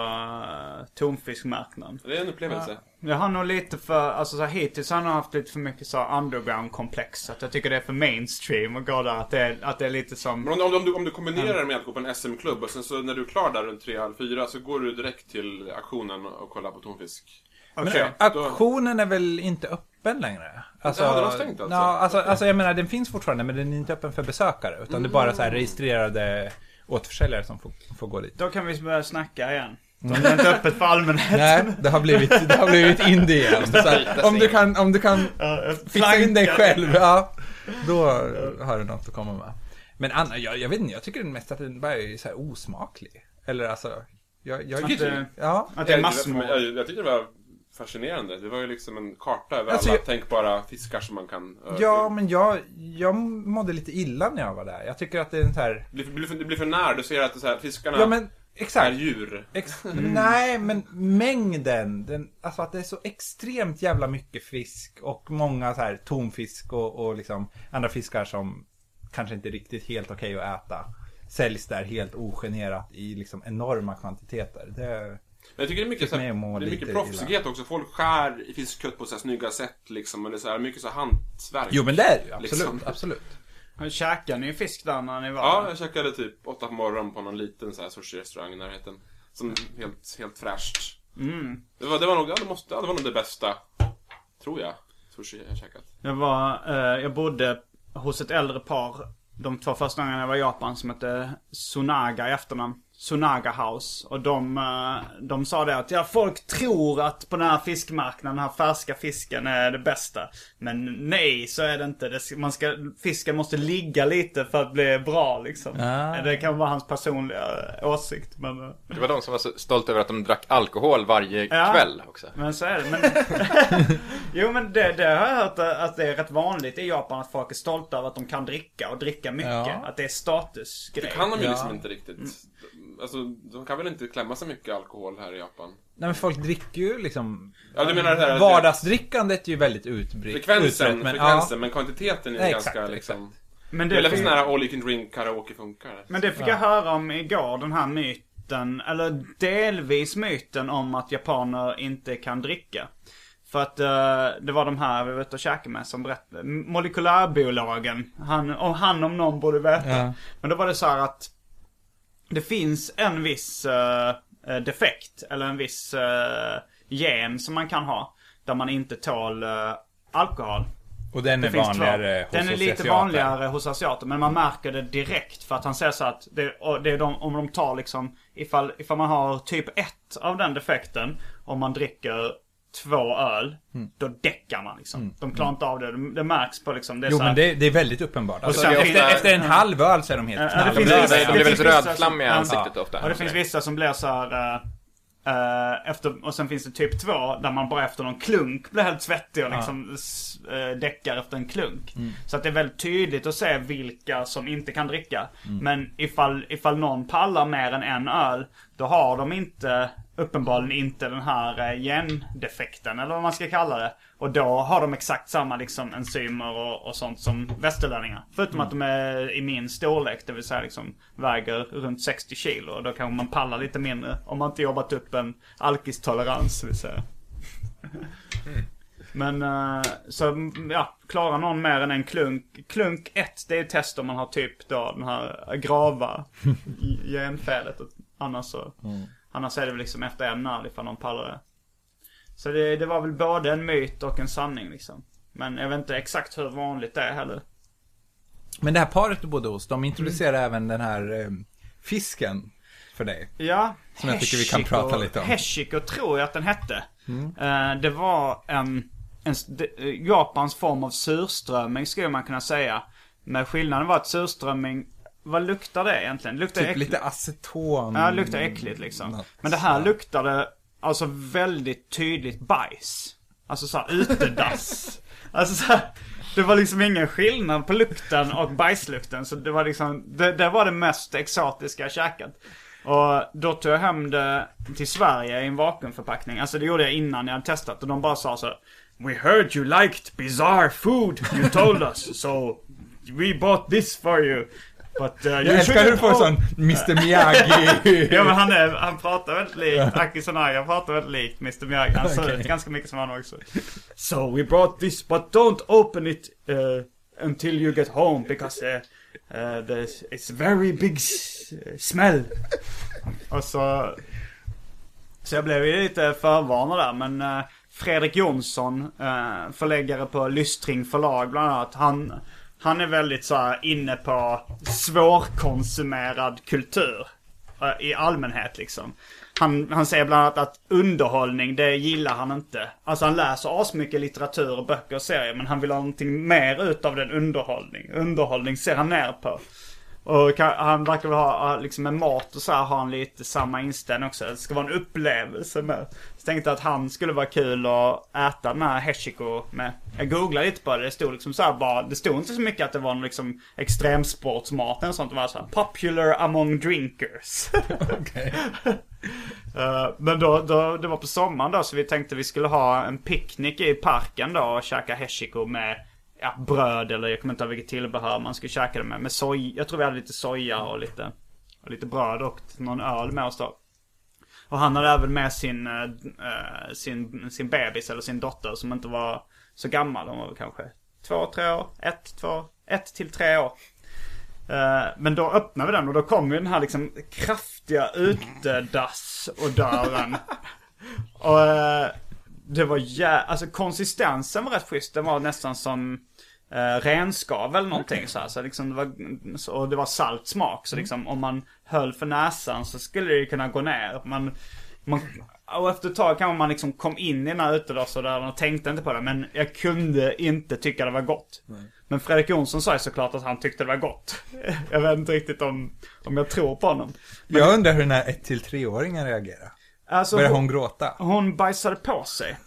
uh, tonfiskmarknaden. Det är en upplevelse. Jag har nog lite för, alltså så här, hittills har jag haft lite för mycket så underground-komplex. Att jag tycker det är för mainstream och gå där. Att det är, att det är lite som... Men om, du- om, du, om du om du kombinerar det med att gå på en SM-klubb och sen så när du är klar där runt tre, halv fyra så går du direkt till auktionen och kollar på tonfisk. Men då- auktionen är väl inte öppen längre? Alltså, Ja, den har stängt alltså? Ja, alltså, alltså jag menar den finns fortfarande men den är inte öppen för besökare. Utan det är bara så här registrerade återförsäljare som får, får gå dit. Då kan vi börja snacka igen. Då är det inte öppet för allmänheten. Nej, det har blivit, det har blivit indie igen. Så här, om, du kan, om du kan fixa in dig själv, ja, då har du något att komma med. Men Anna, jag, jag vet inte, jag tycker mest att den bara är så här osmaklig. Eller alltså, jag, jag Att det- ja. Att det är Jag, massmål. jag, jag tyckte det var fascinerande. Det var ju liksom en karta över Alltså, alla jag- tänkbara fiskar som man kan... Ja, men jag, jag mådde lite illa när jag var där. Jag tycker att det är en så här, Det blir, för- det blir för när. Du ser att är så här, fiskarna ja men är exakt. djur. Ex Nej, men mängden. Den, alltså att det är så extremt jävla mycket fisk och många så här tonfisk och, och liksom andra fiskar som kanske inte är riktigt helt okej att äta. Säljs där helt ogenerat i liksom enorma kvantiteter. Det, Men jag tycker det är mycket, så här, det är mycket proffsighet också. Folk skär i fiskkött på så här snygga sätt liksom. Och det är så här, mycket så här hantverk. jo men det är det ju, absolut. Liksom. absolut. Käkade ni fisk där när ni var Ja, jag käkade typ åtta på morgonen på någon liten så här sushi-restaurang i närheten. Som helt, helt fräscht. Mm. Det var, det var nog, ja, det måste, ja, det var nog det bästa, tror jag, sushi jag käkat. Jag var, eh, jag bodde hos ett äldre par de två första gångerna jag var i Japan som hette Sonaga i efternamn. Sonaga House. Och de, eh, de sa det att ja, folk tror att på den här fiskmarknaden, den här färska fisken är det bästa. Men nej, så är det inte. Det, man ska, fisken måste ligga lite för att bli bra liksom. Ah. Det kan vara hans personliga åsikt. Men, eh, Det var de som var så stolta över att de drack alkohol varje Ja. kväll också. Men så är det. Men... jo men det, det har jag hört att det är rätt vanligt i Japan att folk är stolta över att de kan dricka och dricka mycket. Ja. Att det är statusgrej. Det kan de ju Ja. liksom inte riktigt. Alltså, de kan väl inte klämma så mycket alkohol här i Japan? Nej men folk dricker ju liksom Ja, du menar det här... Vardagsdrickandet är ju väldigt utbrett. Frekvensen, utbrett, men, frekvensen, men kvantiteten är Nej, ganska exakt, liksom... Men Det är väl sån här all you can drink karaoke funkar. men det fick jag höra om igår, den här myten. Eller delvis myten om att japaner inte kan dricka. För att eh, det var de här vi var ute och käkade med som berättade. Molekylärbiologen. Han, och han om någon borde veta. Ja. Men då var det så här att det finns en viss eh, defekt eller en viss eh, gen som man kan ha. Där man inte tål eh, alkohol. Och den Det är vanligare två. hos Den är lite asiater. vanligare hos asiater. Men man märker det direkt. För att han säger så att det, det är de, om de tar liksom ifall, ifall man har typ ett av den defekten. Om man dricker två öl. Mm. Då däckar man liksom. De klarar inte av det. Det, det märks på liksom. Det är Jo så här- men det, det är väldigt uppenbart. Alltså, sen efter, finns det- efter en halv öl så är de helt Ja, det knall. finns blir- vissa- de blir väldigt rödflammiga i ansiktet ja. ofta. Och det finns vissa som blir så här. eh, efter, och sen finns det typ två där man bara efter någon klunk blir helt svettig och liksom s- eh, däckar efter en klunk. Så att det är väldigt tydligt att se vilka som inte kan dricka. Men ifall, ifall någon pallar mer än en öl, då har de inte uppenbarligen inte den här eh, gendefekten eller vad man ska kalla det. Och då har de exakt samma liksom enzymer och, och sånt som västerlänningar. Förutom att de är i min storlek, det vill säga liksom väger runt 60 kilo. Och då kanske man pallar lite mindre om man inte jobbat upp en alkistolerans, vill säga. Men eh, så ja, klarar någon mer än en klunk. Klunk 1 det är test om man har typ då den här grava genfelet. Och Annars så, annars är det väl liksom efter en öl ifall någon pallar det. Så det, det var väl både en myt och en sanning liksom. Men jag vet inte exakt hur vanligt det är heller. Men det här paret du bodde hos, de introducerar Mm. även den här eh, fisken för dig. Ja, Som jag tycker vi kan prata lite om. Heshiko tror jag att den hette. Eh, det var en, en de, eh, Japans form av surströmming skulle man kunna säga. Men skillnaden var att surströmming, vad luktar det egentligen? Luktar Typ äckligt. lite aceton. Ja, luktar äckligt liksom. Något Men det här luktade alltså väldigt tydligt bajs. Alltså såhär utedass. alltså så här, det var liksom ingen skillnad på lukten och bajslukten. Så det var liksom, det, det var det mest exotiska jag käkat. Och då tog jag hem det till Sverige i en vakuumförpackning. Alltså det gjorde jag innan jag hade testat. Och de bara sa så We heard you liked bizarre food you told us. So we bought this for you. But uh, Jag älskar hur du får sån Mr Miyagi. Ja men han, är, han pratar väldigt likt, Aki Sonaga pratar väldigt likt Mr Miyagi. Han ser ut ganska mycket som han också. So we brought this but don't open it uh, until you get home because uh, uh, there's, it's very big s- smell. Och så... Så jag blev ju lite förvarnad där men uh, Fredrik Jonsson, eh, förläggare på Lystring förlag bland annat. Han, han är väldigt så här inne på svårkonsumerad kultur. Eh, I allmänhet liksom. Han, han säger bland annat att underhållning, det gillar han inte. Alltså han läser asmycket litteratur och böcker och serier men han vill ha någonting mer utav den underhållning. Underhållning ser han ner på. Och kan, han verkar väl ha, liksom med mat och så här har han lite samma inställning också. Det ska vara en upplevelse med. Så tänkte jag att han skulle vara kul att äta den här heshiko med. Jag googlade lite på det. Det stod liksom så här bara. Det stod inte så mycket att det var någon liksom extremsportsmat eller sånt. Det var så här popular among drinkers. Okej. Eh, men då, då, det var på sommaren då så vi tänkte vi skulle ha en picknick i parken då och käka heshiko med ja, bröd eller jag kommer inte ihåg vilket tillbehör man skulle käka det med. Med soj, jag tror vi hade lite soja och lite, och lite bröd och någon öl med oss då. Och han hade även med sin, eh, sin, sin bebis eller sin dotter som inte var så gammal. Hon var väl kanske två, tre år. Ett, två, ett till tre år. Eh, Men då öppnade vi den och då kom ju den här liksom kraftiga utedass och dörren. och eh, det var jä... Alltså konsistensen var rätt schysst. Den var nästan som eh, renskav eller någonting så här. Så liksom det var, och det var salt smak. Så liksom om man höll för näsan så skulle det kunna gå ner. Man, man, och efter ett tag kanske man liksom kom in i den här utedassdörren och tänkte inte på det. Men jag kunde inte tycka det var gott. Men Fredrik Jonsson sa ju såklart att han tyckte det var gott. Jag vet inte riktigt om, om jag tror på honom. Jag undrar hur den här 1-3-åringen reagerar. Alltså, Börjar hon, hon gråta? hon bajsade på sig.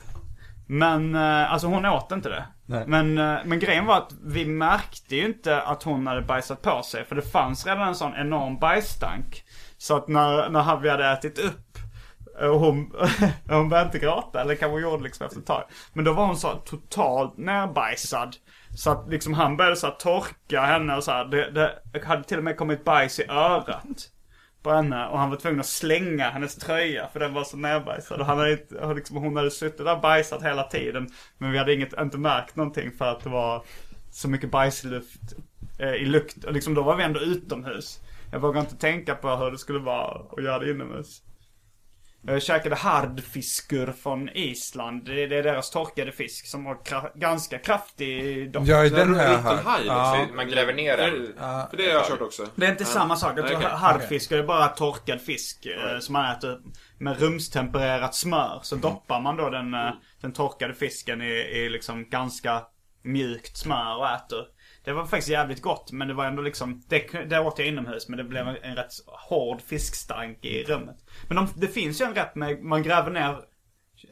Men, eh, alltså hon åt inte det. Nej. Men, eh, men grejen var att vi märkte ju inte att hon hade bajsat på sig. För det fanns redan en sån enorm bajsstank. Så att när, när vi hade ätit upp eh, och hon, hon började inte gråta, eller kanske hon gjorde liksom efter ett tag. Men då var hon så totalt nerbajsad. Så att liksom han började så torka henne och så här. Det, det hade till och med kommit bajs i örat på henne och han var tvungen att slänga hennes tröja för den var så nerbajsad. Och han hade inte, och liksom, hon hade suttit där och bajsat hela tiden. Men vi hade inget, inte märkt någonting för att det var så mycket bajsluft eh, i lukt. Och liksom då var vi ändå utomhus. Jag vågar inte tänka på hur det skulle vara att göra det inomhus. Jag käkade hardfiskur från Island. Det det är deras torkade fisk som har kra- ganska kraftig doft. Ja, den har jag hört. haj, Ja. Man gräver ner den. För- För det har jag kört också. Det är inte samma sak. Jag tror okej. hardfisk är bara torkad fisk eh, som man äter med rumstempererat smör. Så doppar man då den, eh, den torkade fisken i, i liksom ganska mjukt smör och äter. Det var faktiskt jävligt gott men det var ändå liksom, det, det åt jag inomhus men det blev en, en rätt hård fiskstank i rummet. Men de, det finns ju en rätt med, man gräver ner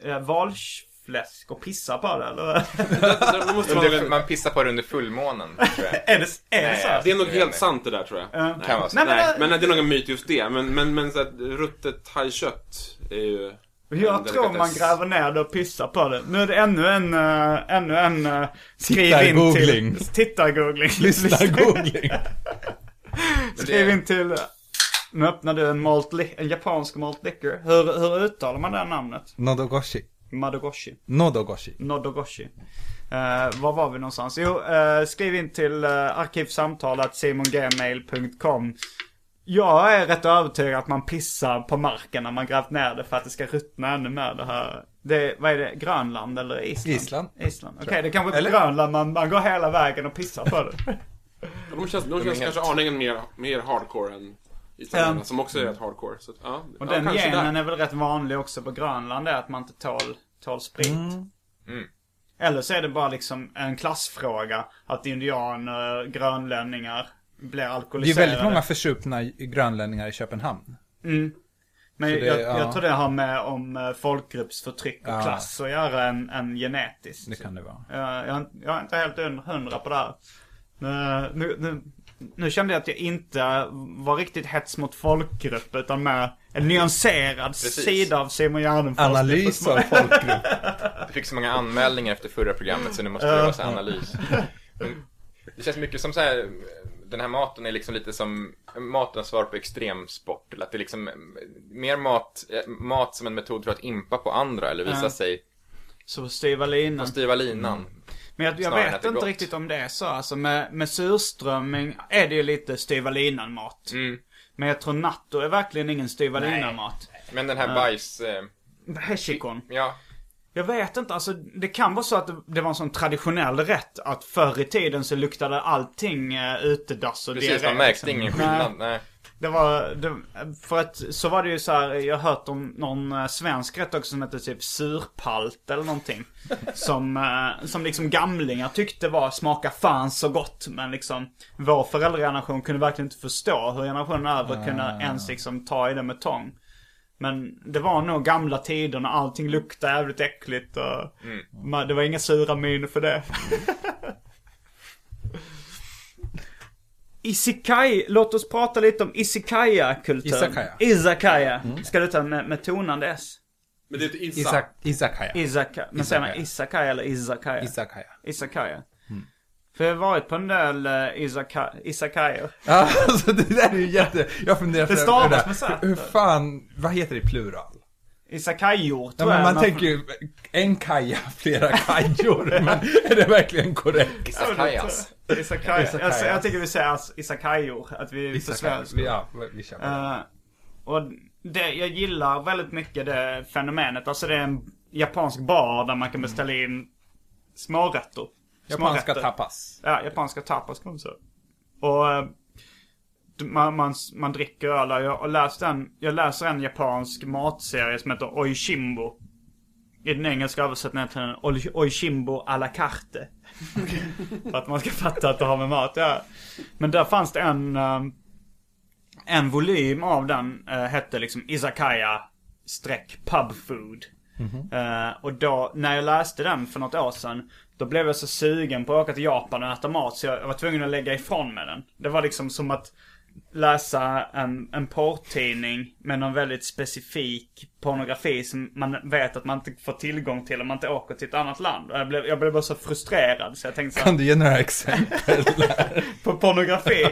eh, valfläsk och pissar på det eller? Det måste man, pissar på det under fullmånen, tror jag. är det, är det Nej, så? jag- det är nog helt sant det där tror jag. Ja. Kan vara så. Nej, men, Nej, det- men det är nog en myt just det. Men, men, men så att ruttet hajkött är ju... Jag tror man gräver ner det och pissar på det. Nu är det ännu en, uh, ännu en uh, skriv in Tittargoogling. till... Tittargoogling. Lyssnargoogling. Skriv in till... Nu öppnar du en, malt en japansk malt liquor. Hur, hur uttalar man det här namnet? Nodogoshi. Madogoshi. Nodogoshi. Nodogoshi. Uh, var var vi någonstans? Jo, eh, skriv in till uh, arkivsamtalet simongmail.com Jag är rätt övertygad att man pissar på marken när man grävt ner det för att det ska ruttna ännu mer det här. Det, vad är det? Grönland eller Island? Island. Island. Okej, det kanske är Eller? på Grönland man, man går hela vägen och pissar på det. De känns, de är känns kanske aningen mer, mer hardcore än isländarna, som också är rätt hardcore. Så, ja, Och ja, den genen där. är väl rätt vanlig också på Grönland, det är att man inte tål, tål sprit. Mm. Eller så är det bara liksom en klassfråga. Att indianer, grönlänningar blir Det är alkoholiserade. väldigt många försupna grönlänningar i Köpenhamn. Mm. Men det- jag, ja. jag tror det har med om eh, folkgruppsförtryck och Ja. klass att göra än, än genetiskt. Det kan det vara. Jag, jag, jag är inte helt un- hundra på det här. Eh, Nu, nu, nu kände jag att jag inte var riktigt hets mot folkgrupp utan mer en nyanserad Precis. sida av Simon Gärdenfors. Analys av folkgrupp. Du fick så många anmälningar efter förra programmet så nu måste det vara så här analys. Men det känns mycket som så här. Den här maten är liksom lite som matens svar på extremsport. Eller att det är liksom mer mat, eh, mat som en metod för att impa på andra eller visa Ja. sig Så styva linan. styva linan. Men jag, jag vet inte riktigt om det är så. Alltså med, med surströmming är det ju lite styva linan mat. Mm. Men jag tror natto är verkligen ingen styva linan mat. Men den här bajs... Eh, Heshikon. ja, Jag vet inte, alltså det kan vara så att det, var en sån traditionell rätt att förr i tiden så luktade allting uh, utedass och Precis, diarré, man märkte liksom. ingen Nej. skillnad. Nej. Det var, det, för att så var det ju så här, jag har hört om någon eh, svensk rätt också som hette typ surpalt eller någonting. Som, eh, som liksom gamlingar tyckte var, smaka fan så gott. Men liksom, vår föräldrageneration kunde verkligen inte förstå hur generationen över kunde ens liksom ta i det med tång. Men det var nog gamla tider när allting luktade jävligt äckligt och man, det var inga sura miner för det. Isekai, låt oss prata lite om Isekaya-kultur. Izakaya. Izakaya. Ska du ta med, med tonande S? Men det är Isa. Isak, Isakaya. Izakaya. Men säger man. Isakaya eller Izakaya? Isakaya. Isakaya. För jag har varit på en del uh, Isaka. Ja, alltså det där är ju jätte... Jag funderar Det stavas det med Z. Hur hur fan, vad heter det i plural? Isakajor Ja, tror men jag. man men- tänker ju en kaja, flera kajor. men är det verkligen korrekt? Isakajas. Isakaya. Isakayas. Jag, jag tycker vi säger alltså Isakajor. Att vi är för svenska. Ja, vi kör. Eh, och det, jag gillar väldigt mycket det fenomenet. Alltså det är en japansk bar där man kan beställa in smårätter. Japanska tapas. Ja, japanska tapas kan man säga. Och eh, man, man, man dricker öl. Jag, läst en, jag läser en japansk matserie som heter Oishimbo. I den engelska översättningen heter den Oi- Oishimbo à la carte. För att man ska fatta att det har med mat göra. Men där fanns det en, eh, en volym av den eh, hette liksom Izakaya streck pub food. Eh, och då, när jag läste den för något år sedan, då blev jag så sugen på att åka till Japan och äta mat så jag var tvungen att lägga ifrån mig den. Det var liksom som att läsa en, en porrtidning med någon väldigt specifik pornografi som man vet att man inte får tillgång till om man inte åker till ett annat land. Jag blev, jag blev bara så frustrerad så jag tänkte så här, Kan du ge några exempel? på pornografi.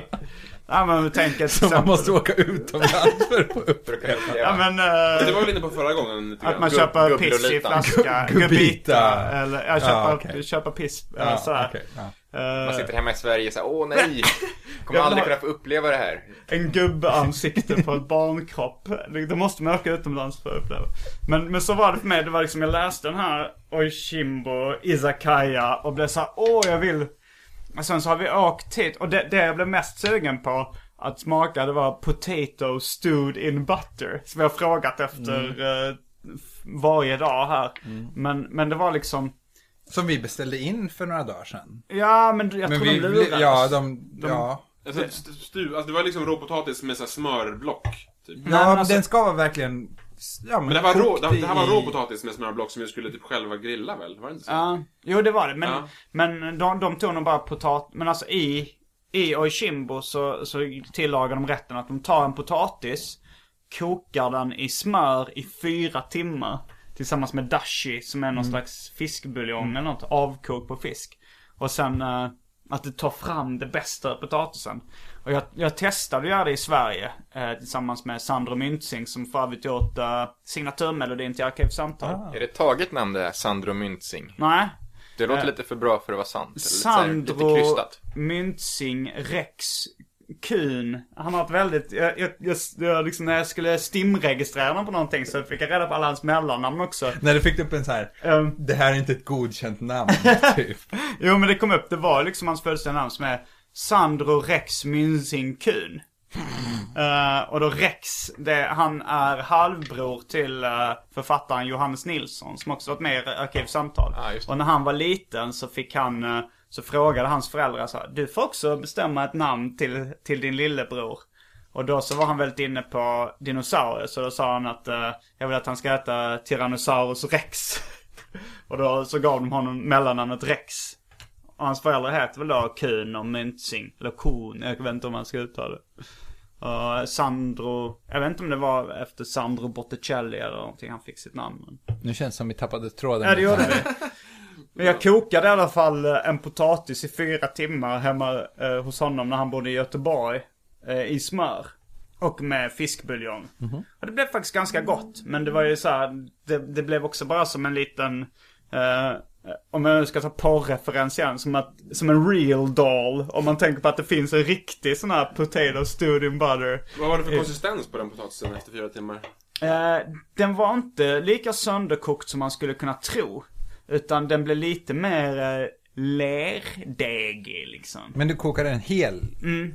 Ja men tänk ett Så man måste åka utomlands för att få upp. Att. Ja men... eh, Det var väl inne på förra gången Att man köper piss i flaska. Gubbita. Eller, ja, köpa, Ja, okej. köpa piss. Eller Ja, så här. okej, ja. Eh, Man sitter hemma i Sverige och säger åh nej, kommer aldrig kunna få uppleva det här. En gubbeansikte på ett barnkropp. Det det måste man åka utomlands för att uppleva. Men, men så var det för mig. Det var liksom, jag läste den här Oishimbo, Izakaya och blev så här, åh jag vill. Och sen så har vi åkt hit och det, det jag blev mest sugen på att smaka det var potato stewed in butter. Som jag har frågat efter eh, f- varje dag här. Men, men det var liksom, Som vi beställde in för några dagar sedan. ja men jag Men tror vi, de lurades. ja, de, ja. Alltså, st- stu, alltså, det var liksom råpotatis med så smörblock. Typ. Nej, Ja, men men alltså- den ska vara verkligen... Ja, men, Men det var, rå, det, det här var i- råpotatis med smörblock som vi skulle typ själva grilla väl? Var det inte så? Ja, jo det var det. Men, Ja. men de, de tog nog bara potatis. Men alltså i, i Oishimbo så, så tillagar de rätten att de tar en potatis, kokar den i smör i fyra timmar. Tillsammans med dashi som är någon slags fiskbuljong eller något. Avkok på fisk. Och sen eh, att det tar fram det bästa ur potatisen. Och jag, jag testade att göra det i Sverige. Eh, tillsammans med Sandro Myntzing som för övrigt gjort eh, signaturmelodin till Arkivsamtal. Är det taget namn det här, Sandro Myntzing? Nej, Det låter Eh, lite för bra för att vara sant. Eller lite, här, lite Sandro. Myntzing Rex Kuhn. Han har ett väldigt, jag, jag, jag, jag liksom när jag skulle stimregistrera honom på någonting så fick jag reda på alla hans mellannamn också. När du fick upp en så här, Ehm, det här är inte ett godkänt namn, typ. jo men det kom upp, det var liksom hans födelsedag namn som är Sandro Rex Myntzing Kuhn. Eh, och då Rex, det, han är halvbror till eh, författaren Johannes Nilsson som också varit med i Arkivsamtal. Det. och när han var liten så fick han, eh, så frågade hans föräldrar så här, du får också bestämma ett namn till, till din lillebror. Och då så var han väldigt inne på dinosaurier så då sa han att eh, jag vill att han ska heta Tyrannosaurus Rex. och då så gav de honom mellannamnet Rex. Och hans föräldrar heter väl då Kuhn och Myntzing. Eller Kuhn, jag vet inte om man ska uttala det. Och Sandro, jag vet inte om det var efter Sandro Botticelli eller någonting han fick sitt namn. Nu känns det som vi tappade tråden. Ja det gjorde vi. Men jag kokade i alla fall eh, en potatis i fyra timmar hemma eh, hos honom när han bodde i Göteborg. Eh, I smör. Och med fiskbuljong. Och det blev faktiskt ganska gott. Men det var ju så här, det, det blev också bara som en liten, eh, om jag nu ska ta porrreferens igen, som, att, som en real doll. Om man tänker på att det finns en riktig sån här potato stewed in butter. Vad var det för konsistens på den potatisen efter fyra timmar? Eh, den var inte lika sönderkokt som man skulle kunna tro. Utan den blev lite mer eh, lerdegig liksom. Men du kokade en hel?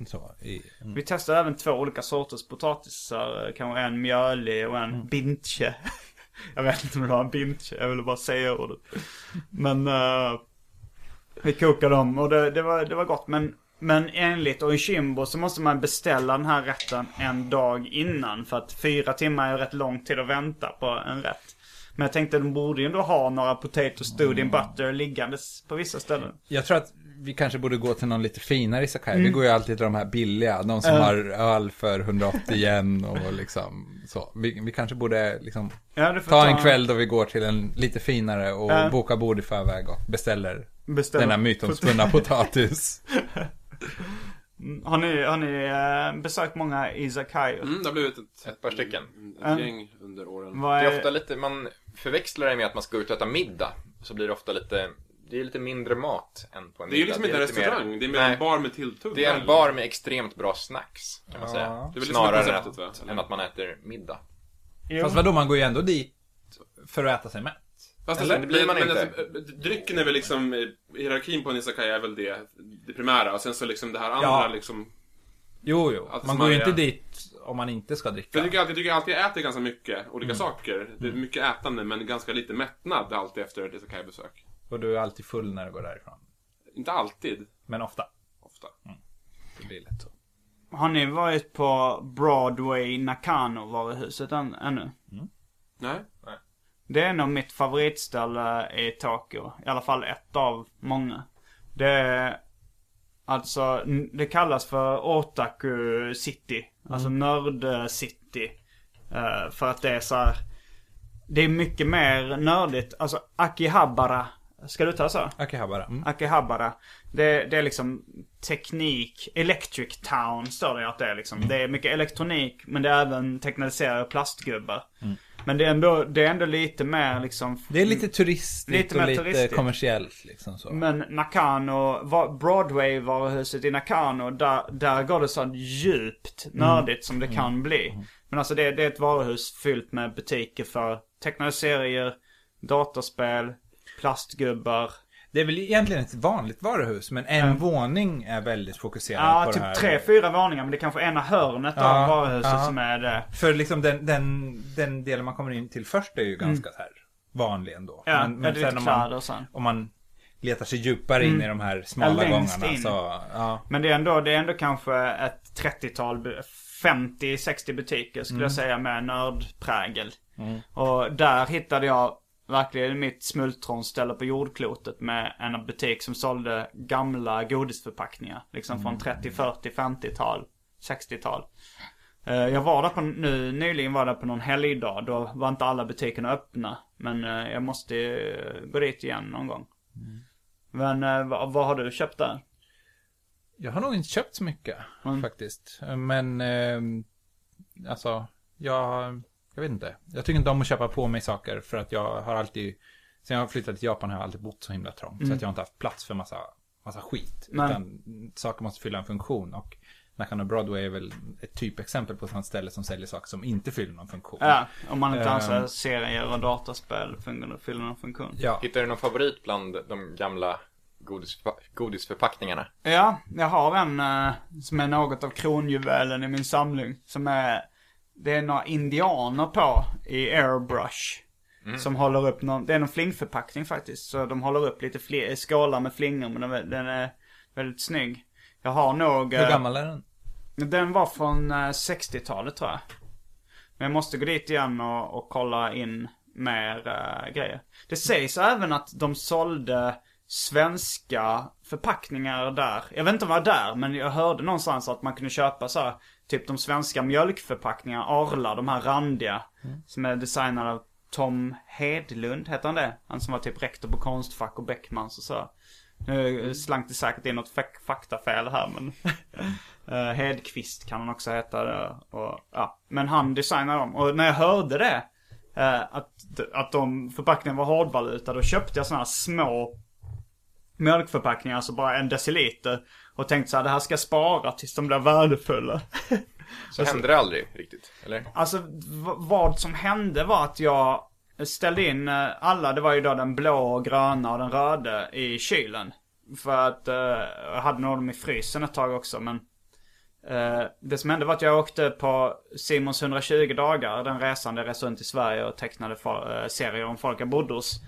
Så, i, mm. Vi testade även två olika sorters potatisar. eh, Kanske en mjölig och en bintje. Jag vet inte om det var en bintje, jag ville bara säga ordet. Men eh, vi kokade dem och det, det, var, det var gott. Men, men enligt Oishimbo så måste man beställa den här rätten en dag innan. För att fyra timmar är rätt lång tid att vänta på en rätt. Men jag tänkte de borde ju ändå ha några potato stewed in butter liggandes på vissa ställen. Jag tror att vi kanske borde gå till någon lite finare izakaya. Vi går ju alltid till de här billiga. De som har öl för 180 yen och liksom så. Vi, vi kanske borde liksom Ja, ta en kväll då vi går till en lite finare och Ja. boka bord i förväg och beställer Beställa. denna mytomspunna potatis. Har ni, har ni eh, besökt många izakayor? Mm, det har blivit ett, Ett par stycken. ett Mm. gäng under åren. Vad Det är, är ofta lite, man förväxlar det med att man ska ut och äta middag. Så blir det ofta lite, det är lite mindre mat än på en Det är ju middag. liksom inte en lite mer- restaurang, det är mer Nej, en bar med tilltugg. Det är en bar med extremt bra snacks, kan man Ja. säga. Det är väl liksom Snarare konceptet, va? Eller? än att man äter middag. jo. Fast vadå, man går ju ändå dit för att äta sig mätt. Fast Eller, det blir man men inte. Alltså, drycken är väl liksom, hierarkin på en izakaya är väl det, det primära. Och sen så liksom det här andra Ja. liksom. Jo, jo. Man går ju inte dit om man inte ska För dricka. jag tycker alltid, jag tycker alltid jag äter ganska mycket olika Mm. saker. Det är mycket ätande men ganska lite mättnad alltid efter ett izakaya-besök. Och du är alltid full när du går därifrån. Inte alltid, Men ofta. ofta. Det blir lätt så. Har ni varit på Broadway Nakano varuhuset än, ännu? Nej? Det är nog mitt favoritställe i Tokyo. I alla fall ett av många. Det är alltså, det kallas för Otaku City. Alltså nörd city. Eh, för att det är så här. Det är mycket mer nördigt. Alltså Akihabara. Ska du ta så? Akihabara. Mm. Akihabara. Det, det är liksom teknik. Electric Town står det att det är liksom. Det är mycket elektronik men det är även teknaliserade plastgubbar. Men det är, ändå, det är ändå lite mer liksom. Det är lite turistigt Lite och lite turistigt. kommersiellt liksom så. Men Nakano, va- Broadway-varuhuset i Nakano, där, där går det så djupt nördigt som det kan bli. Men alltså det, det är ett varuhus fyllt med butiker för tecknade serier, dataspel, plastgubbar. Det är väl egentligen ett vanligt varuhus, men en våning är väldigt fokuserad Ja, på typ det här. tre, fyra våningar. Men det är kanske ena hörnet Ja, av varuhuset ja. som är det. För liksom den, den, den delen man kommer in till först är ju ganska så här vanlig ändå. Mm. Ja, men, men, lite om man, sen. om man letar sig djupare in i de här smala Ja, gångarna in. så, ja. Men det är ändå, det är ändå kanske ett 30-tal, bu- 50-60 butiker skulle jag säga med nördprägel. Och där hittade jag verkligen mitt smultronställe på jordklotet med en butik som sålde gamla godisförpackningar. Liksom från 30, 40, 50-tal, 60-tal. Eh, Jag var där på, nu nyligen var jag där på någon helgdag. Då var inte alla butikerna öppna. Men eh, jag måste gå dit igen någon gång. Men eh, vad, vad har du köpt där? Jag har nog inte köpt så mycket Mm. faktiskt. Men, eh, alltså, jag, jag vet inte. Jag tycker inte om att köpa på mig saker för att jag har alltid, sen jag flyttade till Japan har jag alltid bott så himla trångt. Så att jag har inte haft plats för massa, massa skit. Nej. Utan saker måste fylla en funktion. Och Nakano Broadway är väl ett typexempel på ett sånt ställe som säljer saker som inte fyller någon funktion. Ja, om man inte Ehm. anser serier och dataspel fyller någon funktion. Ja. Hittar du någon favorit bland de gamla godisförpa- godisförpackningarna? Ja, jag har en eh, som är något av kronjuvelen i min samling. Som är, det är några indianer på i airbrush. Som håller upp någon, det är någon flingförpackning faktiskt. Så de håller upp lite fler, skålar med flingor men den är, den är väldigt snygg. Jag har nog... Hur eh, gammal är den? Den var från eh, 60-talet tror jag. Men jag måste gå dit igen och, och kolla in mer eh, grejer. Det sägs även att de sålde svenska förpackningar där. Jag vet inte om det var där, men jag hörde någonstans att man kunde köpa så här, typ de svenska mjölkförpackningarna, Arla, de här randiga. Som är designade av Tom Hedlund, heter han det? Han som var typ rektor på Konstfack och Beckmans och så. Nu slank det säkert in något faktafel här men eh, Hedqvist kan han också heta. det, Och, ja. Men han designade dem. Och när jag hörde det, eh, att, att de förpackningarna var hårdvaluta, då köpte jag sådana här små mjölkförpackningar, alltså bara en deciliter. Och tänkte så här, det här ska jag spara tills de blir värdefulla. Så hände det aldrig riktigt, eller? Alltså vad som hände var att jag ställde in eh, alla, det var ju då den blå, gröna och den röda i kylen. För att eh, jag hade nog dem i frysen ett tag också men eh, Det som hände var att jag åkte på Simons 120 dagar, den resan där jag reste runt i Sverige och tecknade eh, serier om folk jag bodde hos.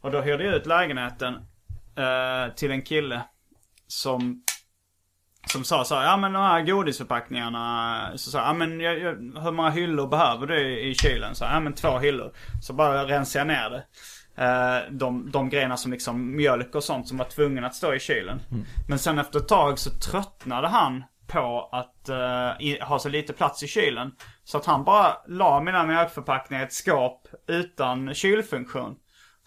Och då hyrde jag ut lägenheten eh, till en kille som som sa så här, ja men de här godisförpackningarna. Så sa ja men jag, jag, hur många hyllor behöver du i, kylen? Så, ja men två hyllor. Så bara rensade jag ner det. Eh, de, de grejerna som liksom mjölk och sånt som var tvungen att stå i kylen. Men sen efter ett tag så tröttnade han på att eh, i, ha så lite plats i kylen. Så att han bara la mina mjölkförpackningar i ett skåp utan kylfunktion.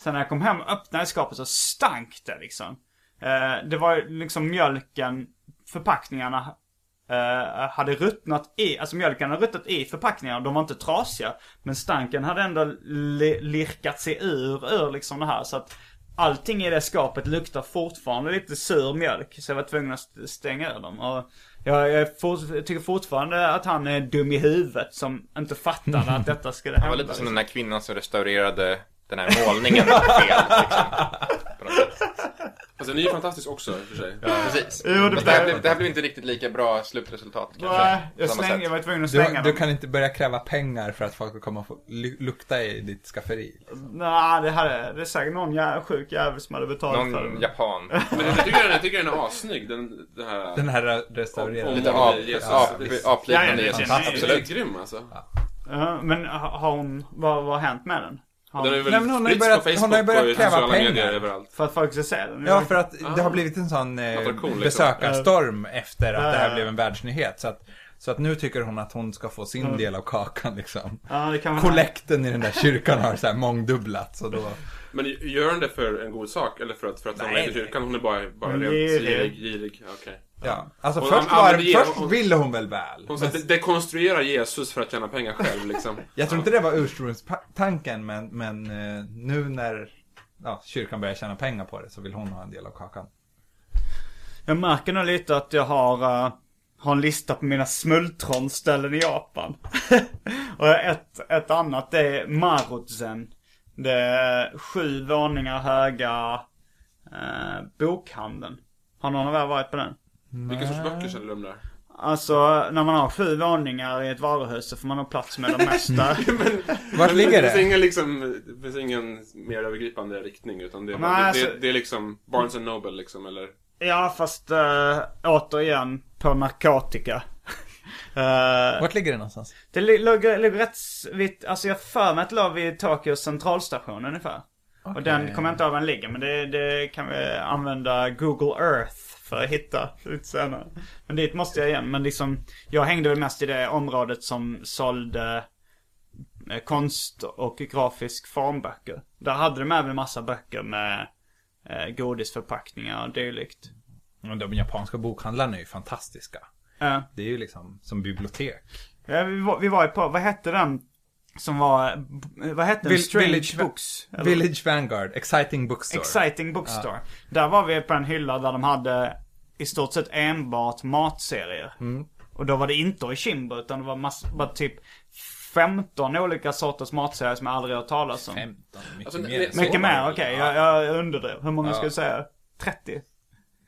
Sen när jag kom hem och öppnade skåpet så stank det liksom. Eh, det var liksom mjölken, förpackningarna eh, hade ruttnat i, alltså mjölken hade ruttnat i förpackningarna. De var inte trasiga. Men stanken hade ändå li- lirkat sig ur, ur liksom det här. Så att allting i det skapet luktar fortfarande lite sur mjölk. Så jag var tvungen att st- stänga ur dem. Och jag, jag, är fort, jag tycker fortfarande att han är dum i huvudet som inte fattade att detta skulle Det hända. var lite som den där kvinnan som restaurerade den här målningen fel, liksom. På något sätt. Alltså den är ju fantastisk också i och för sig. Precis. Jo, det Fast det, här blev- det här blev inte riktigt lika bra slutresultat kanske. Nej, på jag, samma slängde, sätt. jag var tvungen att Du, slänga du dem. kan inte börja kräva pengar för att folk ska komma och få lu- lukta i ditt skafferi. Nej, det, hade, det är säkert någon jä sjuk jävel som hade betalat för Någon det. japan. Men jag tycker den, jag tycker den är assnygg. Den, den här... Den här restaurerade. Lite ap, Jesus. ap, är- apliknande Ja, ja, det Jesus. känner jag. Den är Absolut. grym alltså. Ja, men ha- har hon, vad, vad har hänt med den? Har Den är hon, väl Nej, men hon har ju börjat- på Facebook hon har ju börjat kräva sociala pengar. medier överallt. för att folk ska se den? Ja, för att det Ah. har blivit en sån eh, Attraktion, liksom. besökarstorm efter att det Ja, här ja. blev en världsnyhet. Så att, så att nu tycker hon att hon ska få sin del av kakan liksom. Ja, det Kollekten i den där kyrkan har så här mångdubblats och då... Men gör hon det för en god sak? Eller för att, för att samla in till kyrkan? Hon är bara, bara rent girig. girig. girig. Ja, alltså Hon först, var, ge- först hon- ville hon väl väl. Hon Men ska de- dekonstruera Jesus för att tjäna pengar själv liksom. jag tror inte det var ursprungstanken men, men eh, nu när ja, kyrkan börjar tjäna pengar på det så vill hon ha en del av kakan. Jag märker nog lite att jag har, eh, har en lista på mina smultronställen i Japan. och ett, ett annat det är Marutsen. Det är sju våningar höga eh, bokhandeln. Har någon av er varit på den? Vilka sorts böcker säljer de där? Alltså när man har sju våningar i ett varuhus så får man ha plats med de mesta. Vart ligger det? finns det? ingen, liksom, det finns ingen mer övergripande riktning utan det är, Nej, det, alltså- det, det är liksom Barnes and Noble liksom eller? ja fast äh, återigen på narkotika. Eh, Vart ligger det någonstans? Det li- ligger, ligger rätt vitt, alltså jag för mig att det låg vid Tokyos centralstation ungefär. Och den kommer jag inte ihåg var den ligger men det, det kan vi använda Google Earth för att hitta ut senare. Men dit måste jag igen. Men liksom, jag hängde väl mest i det området som sålde eh, konst och grafisk formböcker. Där hade de även en massa böcker med eh, godisförpackningar och dylikt. Men De japanska bokhandlarna är ju fantastiska. Eh, Det är ju liksom som bibliotek. ja, vi, var, vi var på, vad hette den som var, vad hette den? Strange Village- Books? eller? Village Vanguard, Exciting Bookstore. Exciting Bookstore. Där var vi på en hylla där de hade i stort sett enbart matserier. Mm. Och då var det inte Oishimbo utan det var mass, bara typ 15 olika sorters matserier som jag aldrig hört talas om. 15, mycket Alltså, mer. Mycket mer, okej. Jag, jag underdrev. Hur många Ja. ska du säga? 30?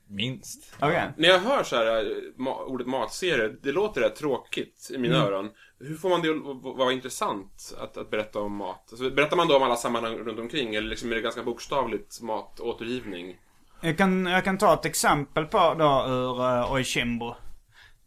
Minst. Okej. När jag hör så här, eh, ma- ordet matserie, det låter rätt tråkigt i mina öron. Hur får man det att vara intressant att, att berätta om mat? Alltså, berättar man då om alla sammanhang runt omkring eller liksom är det ganska bokstavligt matåtergivning? Jag kan, jag kan ta ett exempel på då ur uh, Oishimbo.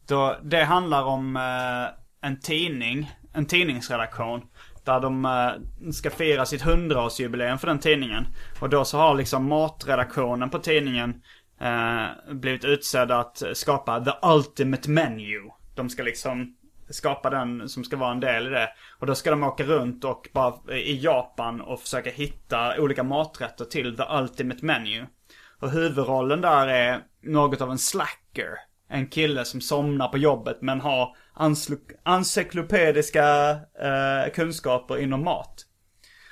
Då, det handlar om eh, en tidning, en tidningsredaktion. Där de eh, ska fira sitt hundraårsjubileum för den tidningen. Och då så har liksom matredaktionen på tidningen eh, blivit utsedda att skapa the ultimate menu. De ska liksom skapa den som ska vara en del i det. Och då ska de åka runt och bara eh, i Japan och försöka hitta olika maträtter till the ultimate menu. Och huvudrollen där är något av en slacker. En kille som somnar på jobbet men har encyklopediska eh, kunskaper inom mat.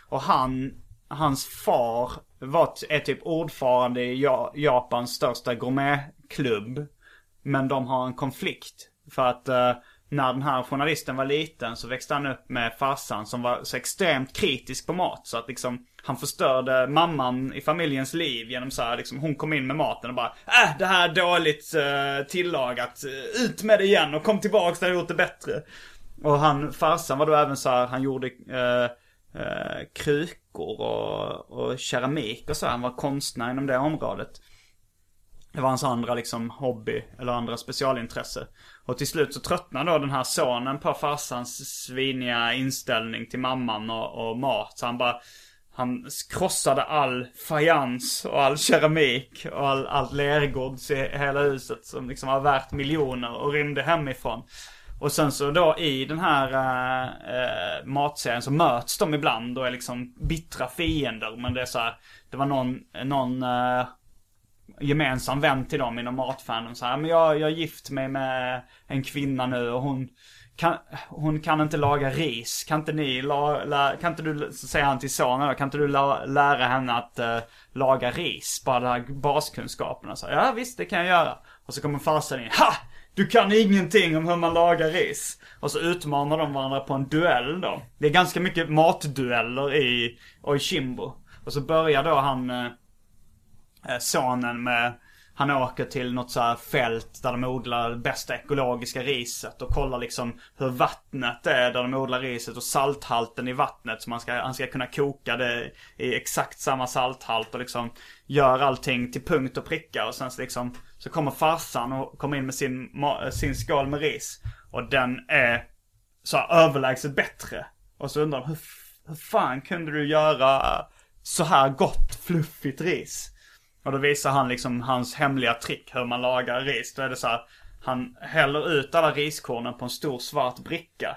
Och han, hans far var, är typ ordförande i Japans största gourmetklubb. Men de har en konflikt. För att eh, när den här journalisten var liten så växte han upp med farsan som var så extremt kritisk på mat. Så att liksom han förstörde mamman i familjens liv genom så här, liksom hon kom in med maten och bara Äh, det här är dåligt eh, tillagat. Ut med det igen och kom tillbaks när jag gjort det bättre. Och han, farsan var då även så här, han gjorde eh, eh, krukor och, och keramik och så. Han var konstnär inom det området. Det var hans andra liksom hobby, eller andra specialintresse. Och till slut så tröttnade då den här sonen på farsans sviniga inställning till mamman och, och mat. Så han bara, han krossade all fajans och all keramik och all, allt lergods i hela huset som liksom var värt miljoner och rymde hemifrån. Och sen så då i den här äh, matserien så möts de ibland och är liksom bittra fiender. Men det är så här, det var någon, någon äh, gemensam vän till dem inom matfandom. Så här, men jag, jag är gift mig med en kvinna nu och hon kan, hon kan inte laga ris. Kan inte ni, la, la, kan inte du, säger han till sonen kan inte du la, lära henne att äh, laga ris? Bara de här baskunskaperna. Så, ja visst, det kan jag göra. Och så kommer farsan in. Ha! Du kan ingenting om hur man lagar ris. Och så utmanar de varandra på en duell då. Det är ganska mycket matdueller i Oishimbo. Och så börjar då han, eh, eh sonen med han åker till något så här fält där de odlar det bästa ekologiska riset och kollar liksom hur vattnet är där de odlar riset och salthalten i vattnet. Så man ska, han ska kunna koka det i exakt samma salthalt och liksom gör allting till punkt och pricka. Och sen så liksom så kommer farsan och kommer in med sin, sin skål med ris. Och den är så här överlägset bättre. Och så undrar de hur, hur fan kunde du göra så här gott fluffigt ris? Och då visar han liksom hans hemliga trick hur man lagar ris. Då är det så här, han häller ut alla riskornen på en stor svart bricka.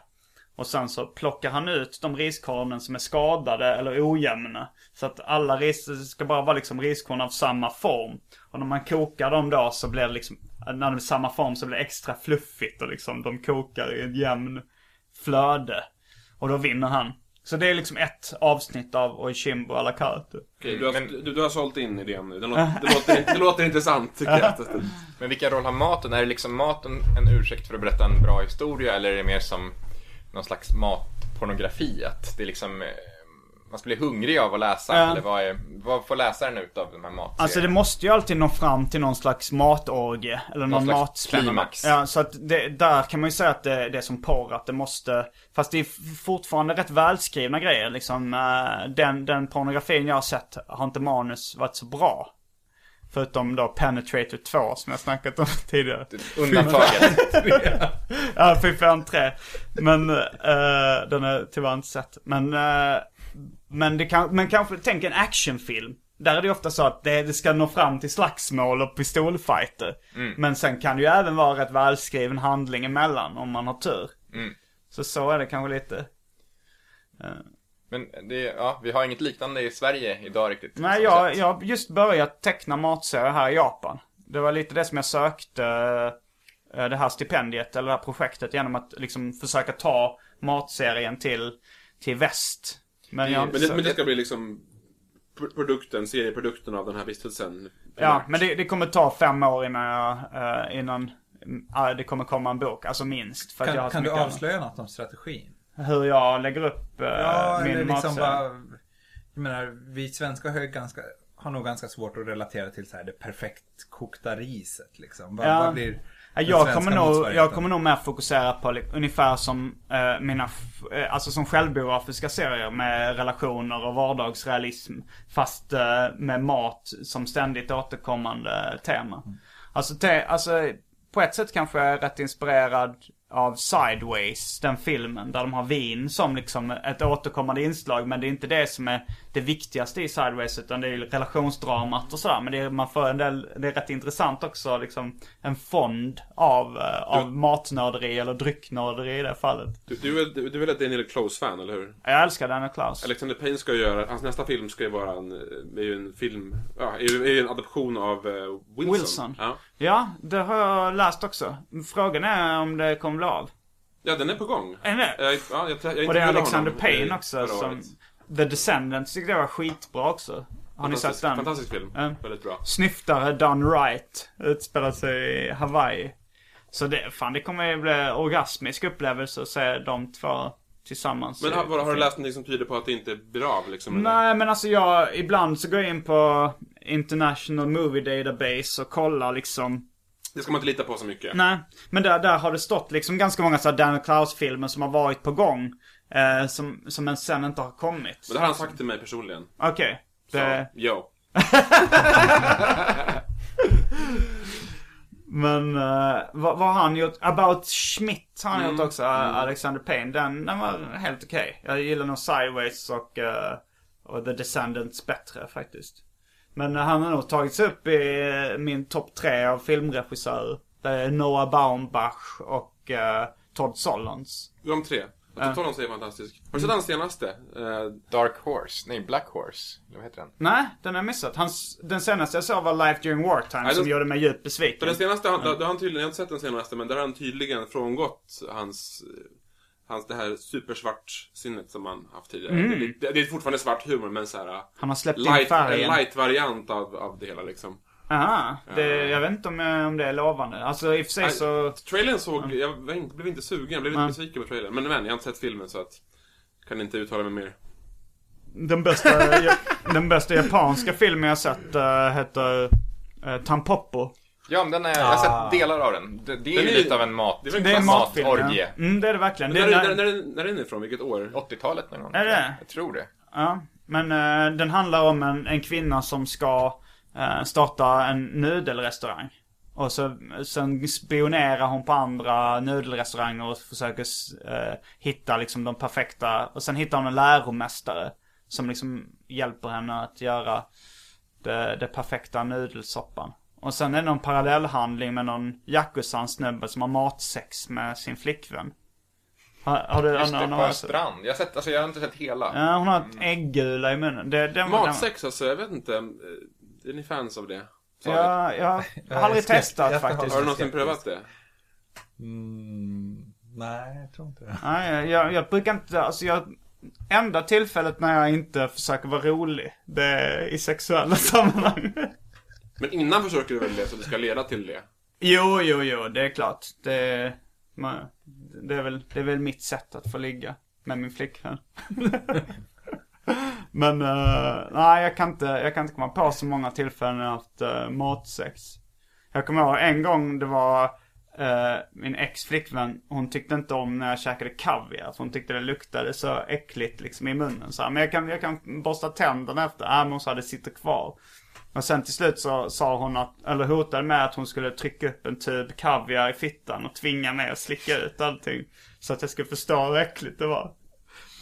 Och sen så plockar han ut de riskornen som är skadade eller ojämna. Så att alla ris ska bara vara liksom riskorn av samma form. Och när man kokar dem då så blir det liksom, när de är samma form så blir det extra fluffigt och liksom de kokar i ett jämn flöde. Och då vinner han. Så det är liksom ett avsnitt av Oishimbo à la carte. Okej, du, har, men, du, du har sålt in idén nu. Det låter, det låter, det låter intressant tycker jag. Men vilken roll har maten? Är det liksom maten en ursäkt för att berätta en bra historia eller är det mer som någon slags matpornografi? Att det är liksom man ska bli hungrig av att läsa? Ja. Eller vad, är, vad får läsaren ut av de här matserierna? Alltså det måste ju alltid nå fram till någon slags matorgie. Eller någon, någon matspänna. Ja, så att det, där kan man ju säga att det, det är som porr. Att det måste... Fast det är fortfarande rätt välskrivna grejer liksom. Eh, den, den pornografin jag har sett har inte manus varit så bra. Förutom då Penetrator 2 som jag snackat om tidigare. Undantaget. ja, fy fan 3. Men uh, den är tyvärr inte sett. Men uh, men, det kan, men kanske, tänk en actionfilm. Där är det ofta så att det, det ska nå fram till slagsmål och pistolfighter. Mm. Men sen kan det ju även vara rätt välskriven handling emellan om man har tur. Mm. Så så är det kanske lite. Uh. Men det, ja, vi har inget liknande i Sverige idag riktigt. Nej, jag, jag har just börjat teckna matserier här i Japan. Det var lite det som jag sökte uh, det här stipendiet, eller det här projektet, genom att liksom försöka ta matserien till, till väst. Men, jag, men, det, men det ska bli liksom produkten, serieprodukten av den här vistelsen. Ja, men det, det, kommer ta fem år innan jag, uh, innan uh, det kommer komma en bok. Alltså minst. För kan jag kan du avslöja annat. något om strategin? Hur jag lägger upp uh, ja, min liksom bara, Jag menar, vi svenskar har, ganska, har nog ganska svårt att relatera till så här det perfekt kokta riset liksom. Vad, ja. vad blir jag kommer, nog, jag kommer nog mer fokusera på ungefär som eh, mina, eh, alltså som självbiografiska serier med relationer och vardagsrealism. Fast eh, med mat som ständigt återkommande tema. Mm. Alltså, te, alltså på ett sätt kanske jag är rätt inspirerad av Sideways, den filmen. Där de har vin som liksom ett återkommande inslag. Men det är inte det som är det viktigaste i Sideways. Utan det är relationsdramat och sådär. Men det är, man får en del, det är rätt intressant också liksom en fond av, uh, av matnörderi eller drycknörderi i det fallet. Du, du, är, du är väl ett Daniel Close-fan, eller hur? Jag älskar Daniel Close. Alexander Payne ska ju göra, hans nästa film ska ju vara en, är ju en film, ja, är ju en adoption av uh, Wilson. Wilson. Ja. ja, det har jag läst också. Frågan är om det kommer bli av. Ja, den är på gång. Är det? Jag, ja, jag, jag Och det är Alexander Payne också som... The Descendants tyckte jag var skitbra också. Har ni sett den? Fantastisk film. Mm. Väldigt bra. Snyftare done right. Utspelar sig i Hawaii. Så det, fan det kommer ju bli orgasmisk upplevelse att se de två tillsammans. Men har, har du läst någonting som tyder på att det inte blir av liksom? eller? Nej men alltså jag, ibland så går jag in på International Movie Database och kollar liksom Det ska man inte lita på så mycket. Nej, men där, där har det stått liksom ganska många så Daniel Klaus-filmer som har varit på gång. Eh, som, som en sen inte har kommit. Men det har han sagt till mig personligen. Okej. Så, Det- yo. Men uh, vad, vad har han gjort? About Schmidt har han Mm. gjort också, Alexander Payne. Den, den var helt okej. Jag gillar nog Sideways och, eh, och The Descendants bättre faktiskt. Men eh, han har nog tagits upp i eh, min topp tre av filmregissörer. Det är Noah Baumbach och uh, Todd Solondz. De tre. Jag tror Tollons är fantastisk. Har du sett hans senaste? Eh, Dark Horse, nej Black Horse, eller vad heter den? Nej, den har jag missat. Hans, den senaste jag såg var Life During Wartime Nej, som den- gjorde mig djupt för besviken. den senaste, han, har han tydligen, jag har inte sett den senaste, men där har han tydligen frångått hans, hans det här supersvart sinnet som han haft tidigare. Det, är lite- det är fortfarande svart humor, men så här Han har släppt in light, en färgen. light-variant av, av det hela liksom. Aha, det, jag vet inte om, eh, om det är lovande. Alltså i och för sig så... Trailern såg, jag inte, blev inte sugen, jag blev lite besviken på trailern. Men, men jag har inte sett filmen så att, kan inte uttala mig mer. Den bästa, den bästa japanska filmen jag sett uh, heter uh, Tampopo. Ja, men den är, jag har sett delar av den. Det, det är ju lite av en mat, det är Det är en matfilm. Ja. matorgie. Mm, det är det verkligen. När, Det när, är, när, när, när är den ifrån? Vilket år? 80-talet någon gång. Är det? Jag tror det. ja, men eh, den handlar om en, en kvinna som ska starta en nudelrestaurang. Och så, sen spionerar hon på andra nudelrestauranger och försöker eh, hitta liksom de perfekta. Och sen hittar hon en läromästare. Som liksom hjälper henne att göra det, det perfekta nudelsoppan. Och sen är det någon parallellhandling med någon Yakuza-snubbe som har matsex med sin flickvän. Har, har du Just det, på en strand. Jag har, sett, alltså, jag har inte sett hela. Ja, hon har ett äggula i munnen. Det, det, Matsex alltså, jag vet inte. Är ni fans av det? Sa Ja, jag har aldrig skeptisk. testat Jag faktiskt. Har du någonsin prövat det? Mm, nej, jag tror inte det. Nej, jag, jag brukar inte, alltså jag... Enda tillfället när jag inte försöker vara rolig, det är i sexuella sammanhang. Men innan försöker du väl det så det ska leda till det? Jo, jo, jo, det är klart. Det, man, det, är väl, det är väl mitt sätt att få ligga med min flickvän. Men, uh, nej jag kan, inte, jag kan inte komma på så många tillfällen när jag har haft uh, eh, matsex. Jag kommer ihåg en gång det var uh, min ex-flickvän, hon tyckte inte om när jag käkade kaviar. För hon tyckte det luktade så äckligt liksom i munnen. Så, här, men jag kan, jag kan borsta tänderna efter. Äh, men hon sa det sitter kvar. Och sen till slut så sa hon att, eller hotade med att hon skulle trycka upp en tub kaviar i fittan och tvinga mig att slicka ut allting. Så att jag skulle förstå hur äckligt det var.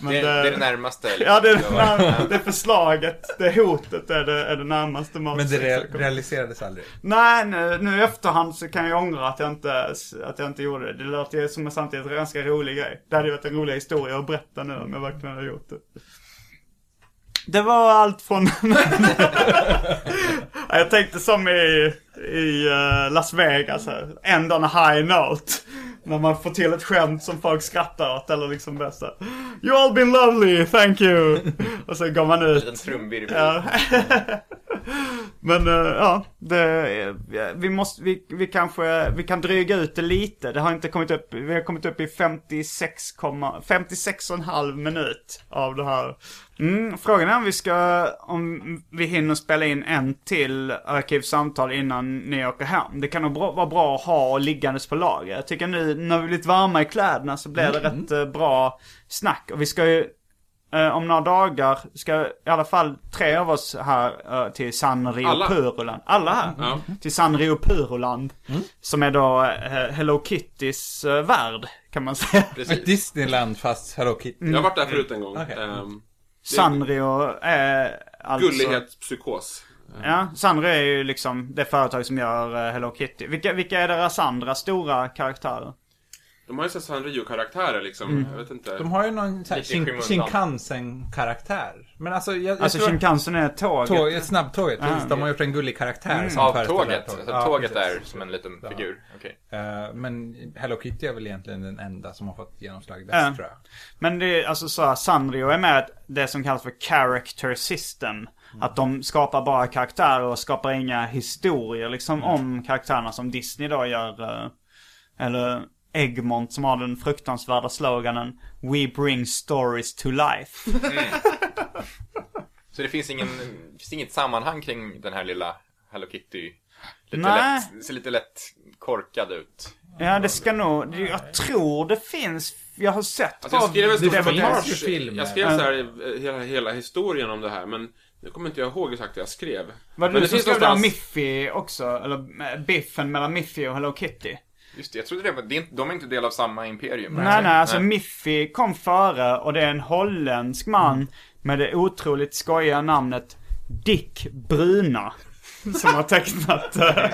Men Det, det är det närmaste. liksom, Ja, det är, varit. det, det förslaget, det hotet är det, är det närmaste Men matsex det re- realiserades aldrig. Nej, nu, nu i efterhand så kan jag ångra att jag inte, att jag inte gjorde det. Det låter ju som samtidigt en ganska rolig grej. Det hade ju varit en rolig historia att berätta nu om jag verkligen hade gjort det. Det var allt från... Ja, jag tänkte som i, i eh, Las Vegas här. End on a high note. När man får till ett skämt som folk skrattar åt eller liksom bästa. You all been lovely, thank you. Och så går man En ut. liten trumvirvel. Ja. Men eh, ja, det, vi måste, vi, vi kanske, vi kan dryga ut det lite. Det har inte kommit upp, vi har kommit upp i 56, 56,5 minut av det här. Mm, frågan är om vi ska, om vi hinner spela in en till arkivsamtal innan ni åker hem. Det kan nog bra, vara bra att ha liggandes på lager. Jag tycker nu när vi är lite varma i kläderna så blir det rätt eh, bra snack. Och vi ska ju Eh, om några dagar ska i alla fall tre av oss här eh, till Sanrio Alla? Puroland. Alla här. Ja. Till Sanrio Puroland. Som är då eh, Hello Kittys värld, kan man säga. Precis. Disneyland fast Hello Kitty. Jag har varit där förut en gång. Okej. Ehm, Sanrio är alltså... Gullighetspsykos. Ja, Sanrio är ju liksom det företag som gör eh, Hello Kitty. Vilka, vilka är deras andra stora karaktärer? De har ju så Sanrio-karaktärer liksom. Mm. Jag vet inte. De har ju någon så här Lite i Shin- skymundan. Shinkansen-karaktär. Men alltså, jag, jag Alltså tror... Shinkansen är tåget. Tåg, snabbtåget, Ah. precis. De har gjort en gullig karaktär som Av tåget. tåget. Alltså, Ja, tåget precis. är som en liten Ja. figur. Okej. Eh, men Hello Kitty är väl egentligen den enda som har fått genomslag bäst, Ja. tror jag. Men det är alltså så här, Sanrio är med det som kallas för character system. Att de skapar bara karaktärer och skapar inga historier liksom om karaktärerna som Disney då gör. eh, Eller Egmont som har den fruktansvärda sloganen We bring stories to life. Så det finns, ingen, det finns inget sammanhang kring den här lilla Hello Kitty. Lite Nej. lätt, ser lite lätt korkad ut. Ja, det ska nog... Jag tror det finns... Jag har sett Alltså jag skrev det reportage. filmer. Jag skrev så här hela, hela historien om det här, men nu kommer inte jag ihåg exakt vad jag skrev. Var det men du som skrev det någonstans- Miffy också? Eller biffen mellan Miffy och Hello Kitty? Just det, jag trodde det var, det är inte, de är inte del av samma imperium. Nej, nej, alltså Miffy kom före och det är en holländsk man med det otroligt skojiga namnet Dick Bruna. Som har tecknat, eh,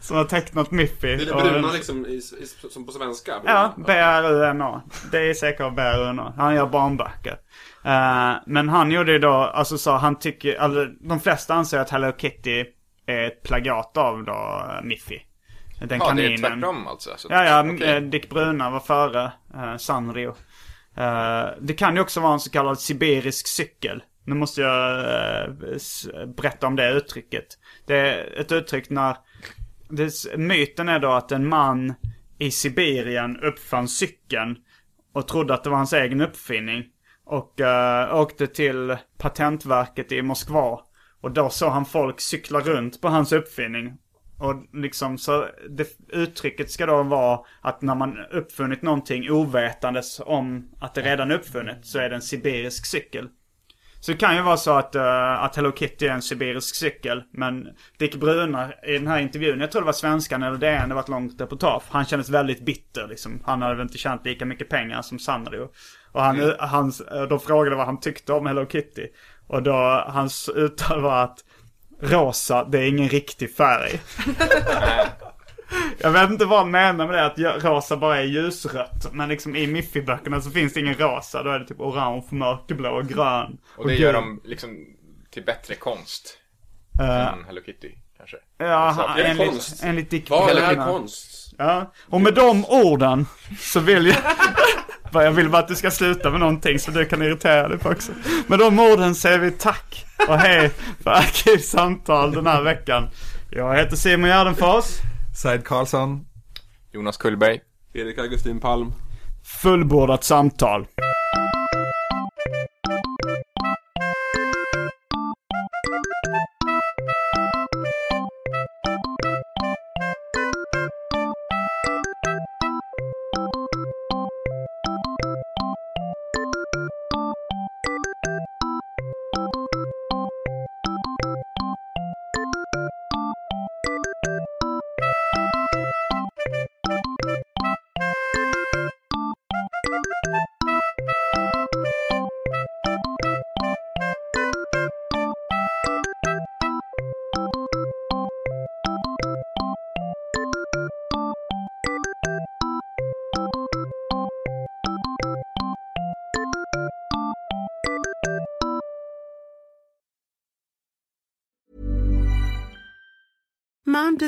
som har tecknat Miffy. Det är bruna liksom, i, i, som på svenska. Ja, B-R-U-N-A. Det är säkert B-R-U-N-A. Han gör barnböcker. Eh, men han gjorde ju då, alltså så han tycker, alltså, de flesta anser att Hello Kitty är ett plagiat av då eh, Miffy. Den Ja, det är kaninen. tvärtom alltså. Så, Ja, ja, okej. eh, Dick Bruna var före uh, Sanrio. Eh, det kan ju också vara en så kallad sibirisk cykel. Nu måste jag eh, berätta om det uttrycket. Det är ett uttryck när... Det, myten är då att en man i Sibirien uppfann cykeln och trodde att det var hans egen uppfinning. Och uh, åkte till patentverket i Moskva. Och då såg han folk cykla runt på hans uppfinning. Och liksom så, det, uttrycket ska då vara att när man uppfunnit någonting ovetandes om att det redan är uppfunnet så är det en sibirisk cykel. Så det kan ju vara så att, eh, att Hello Kitty är en sibirisk cykel. Men Dick Bruna i den här intervjun, jag tror det var svenskan eller DN, det var ett långt reportage. Han kändes väldigt bitter liksom. Han hade väl inte tjänat lika mycket pengar som Sanrio. Och han, han, de frågade vad han tyckte om Hello Kitty. Och då, hans uttal var att rosa, det är ingen riktig färg. Jag vet inte vad han menar med det, att rosa bara är ljusrött. Men liksom i Miffy-böckerna så finns det ingen rosa. Då är det typ orange, mörkblå och grön. Och det gör de liksom till bättre konst. än Hello Kitty, kanske. Ja, enligt, konst. enligt Dick Vad är konst? Ja, och med de orden så vill jag... Jag vill bara att du ska sluta med någonting så du kan irritera dig på också. Med de orden säger vi tack och hej för Arkivsamtal den här veckan. Jag heter Simon Gärdenfors. Said Karlsson. Jonas Kullberg. Erik Augustin Palm. Fullbordat samtal.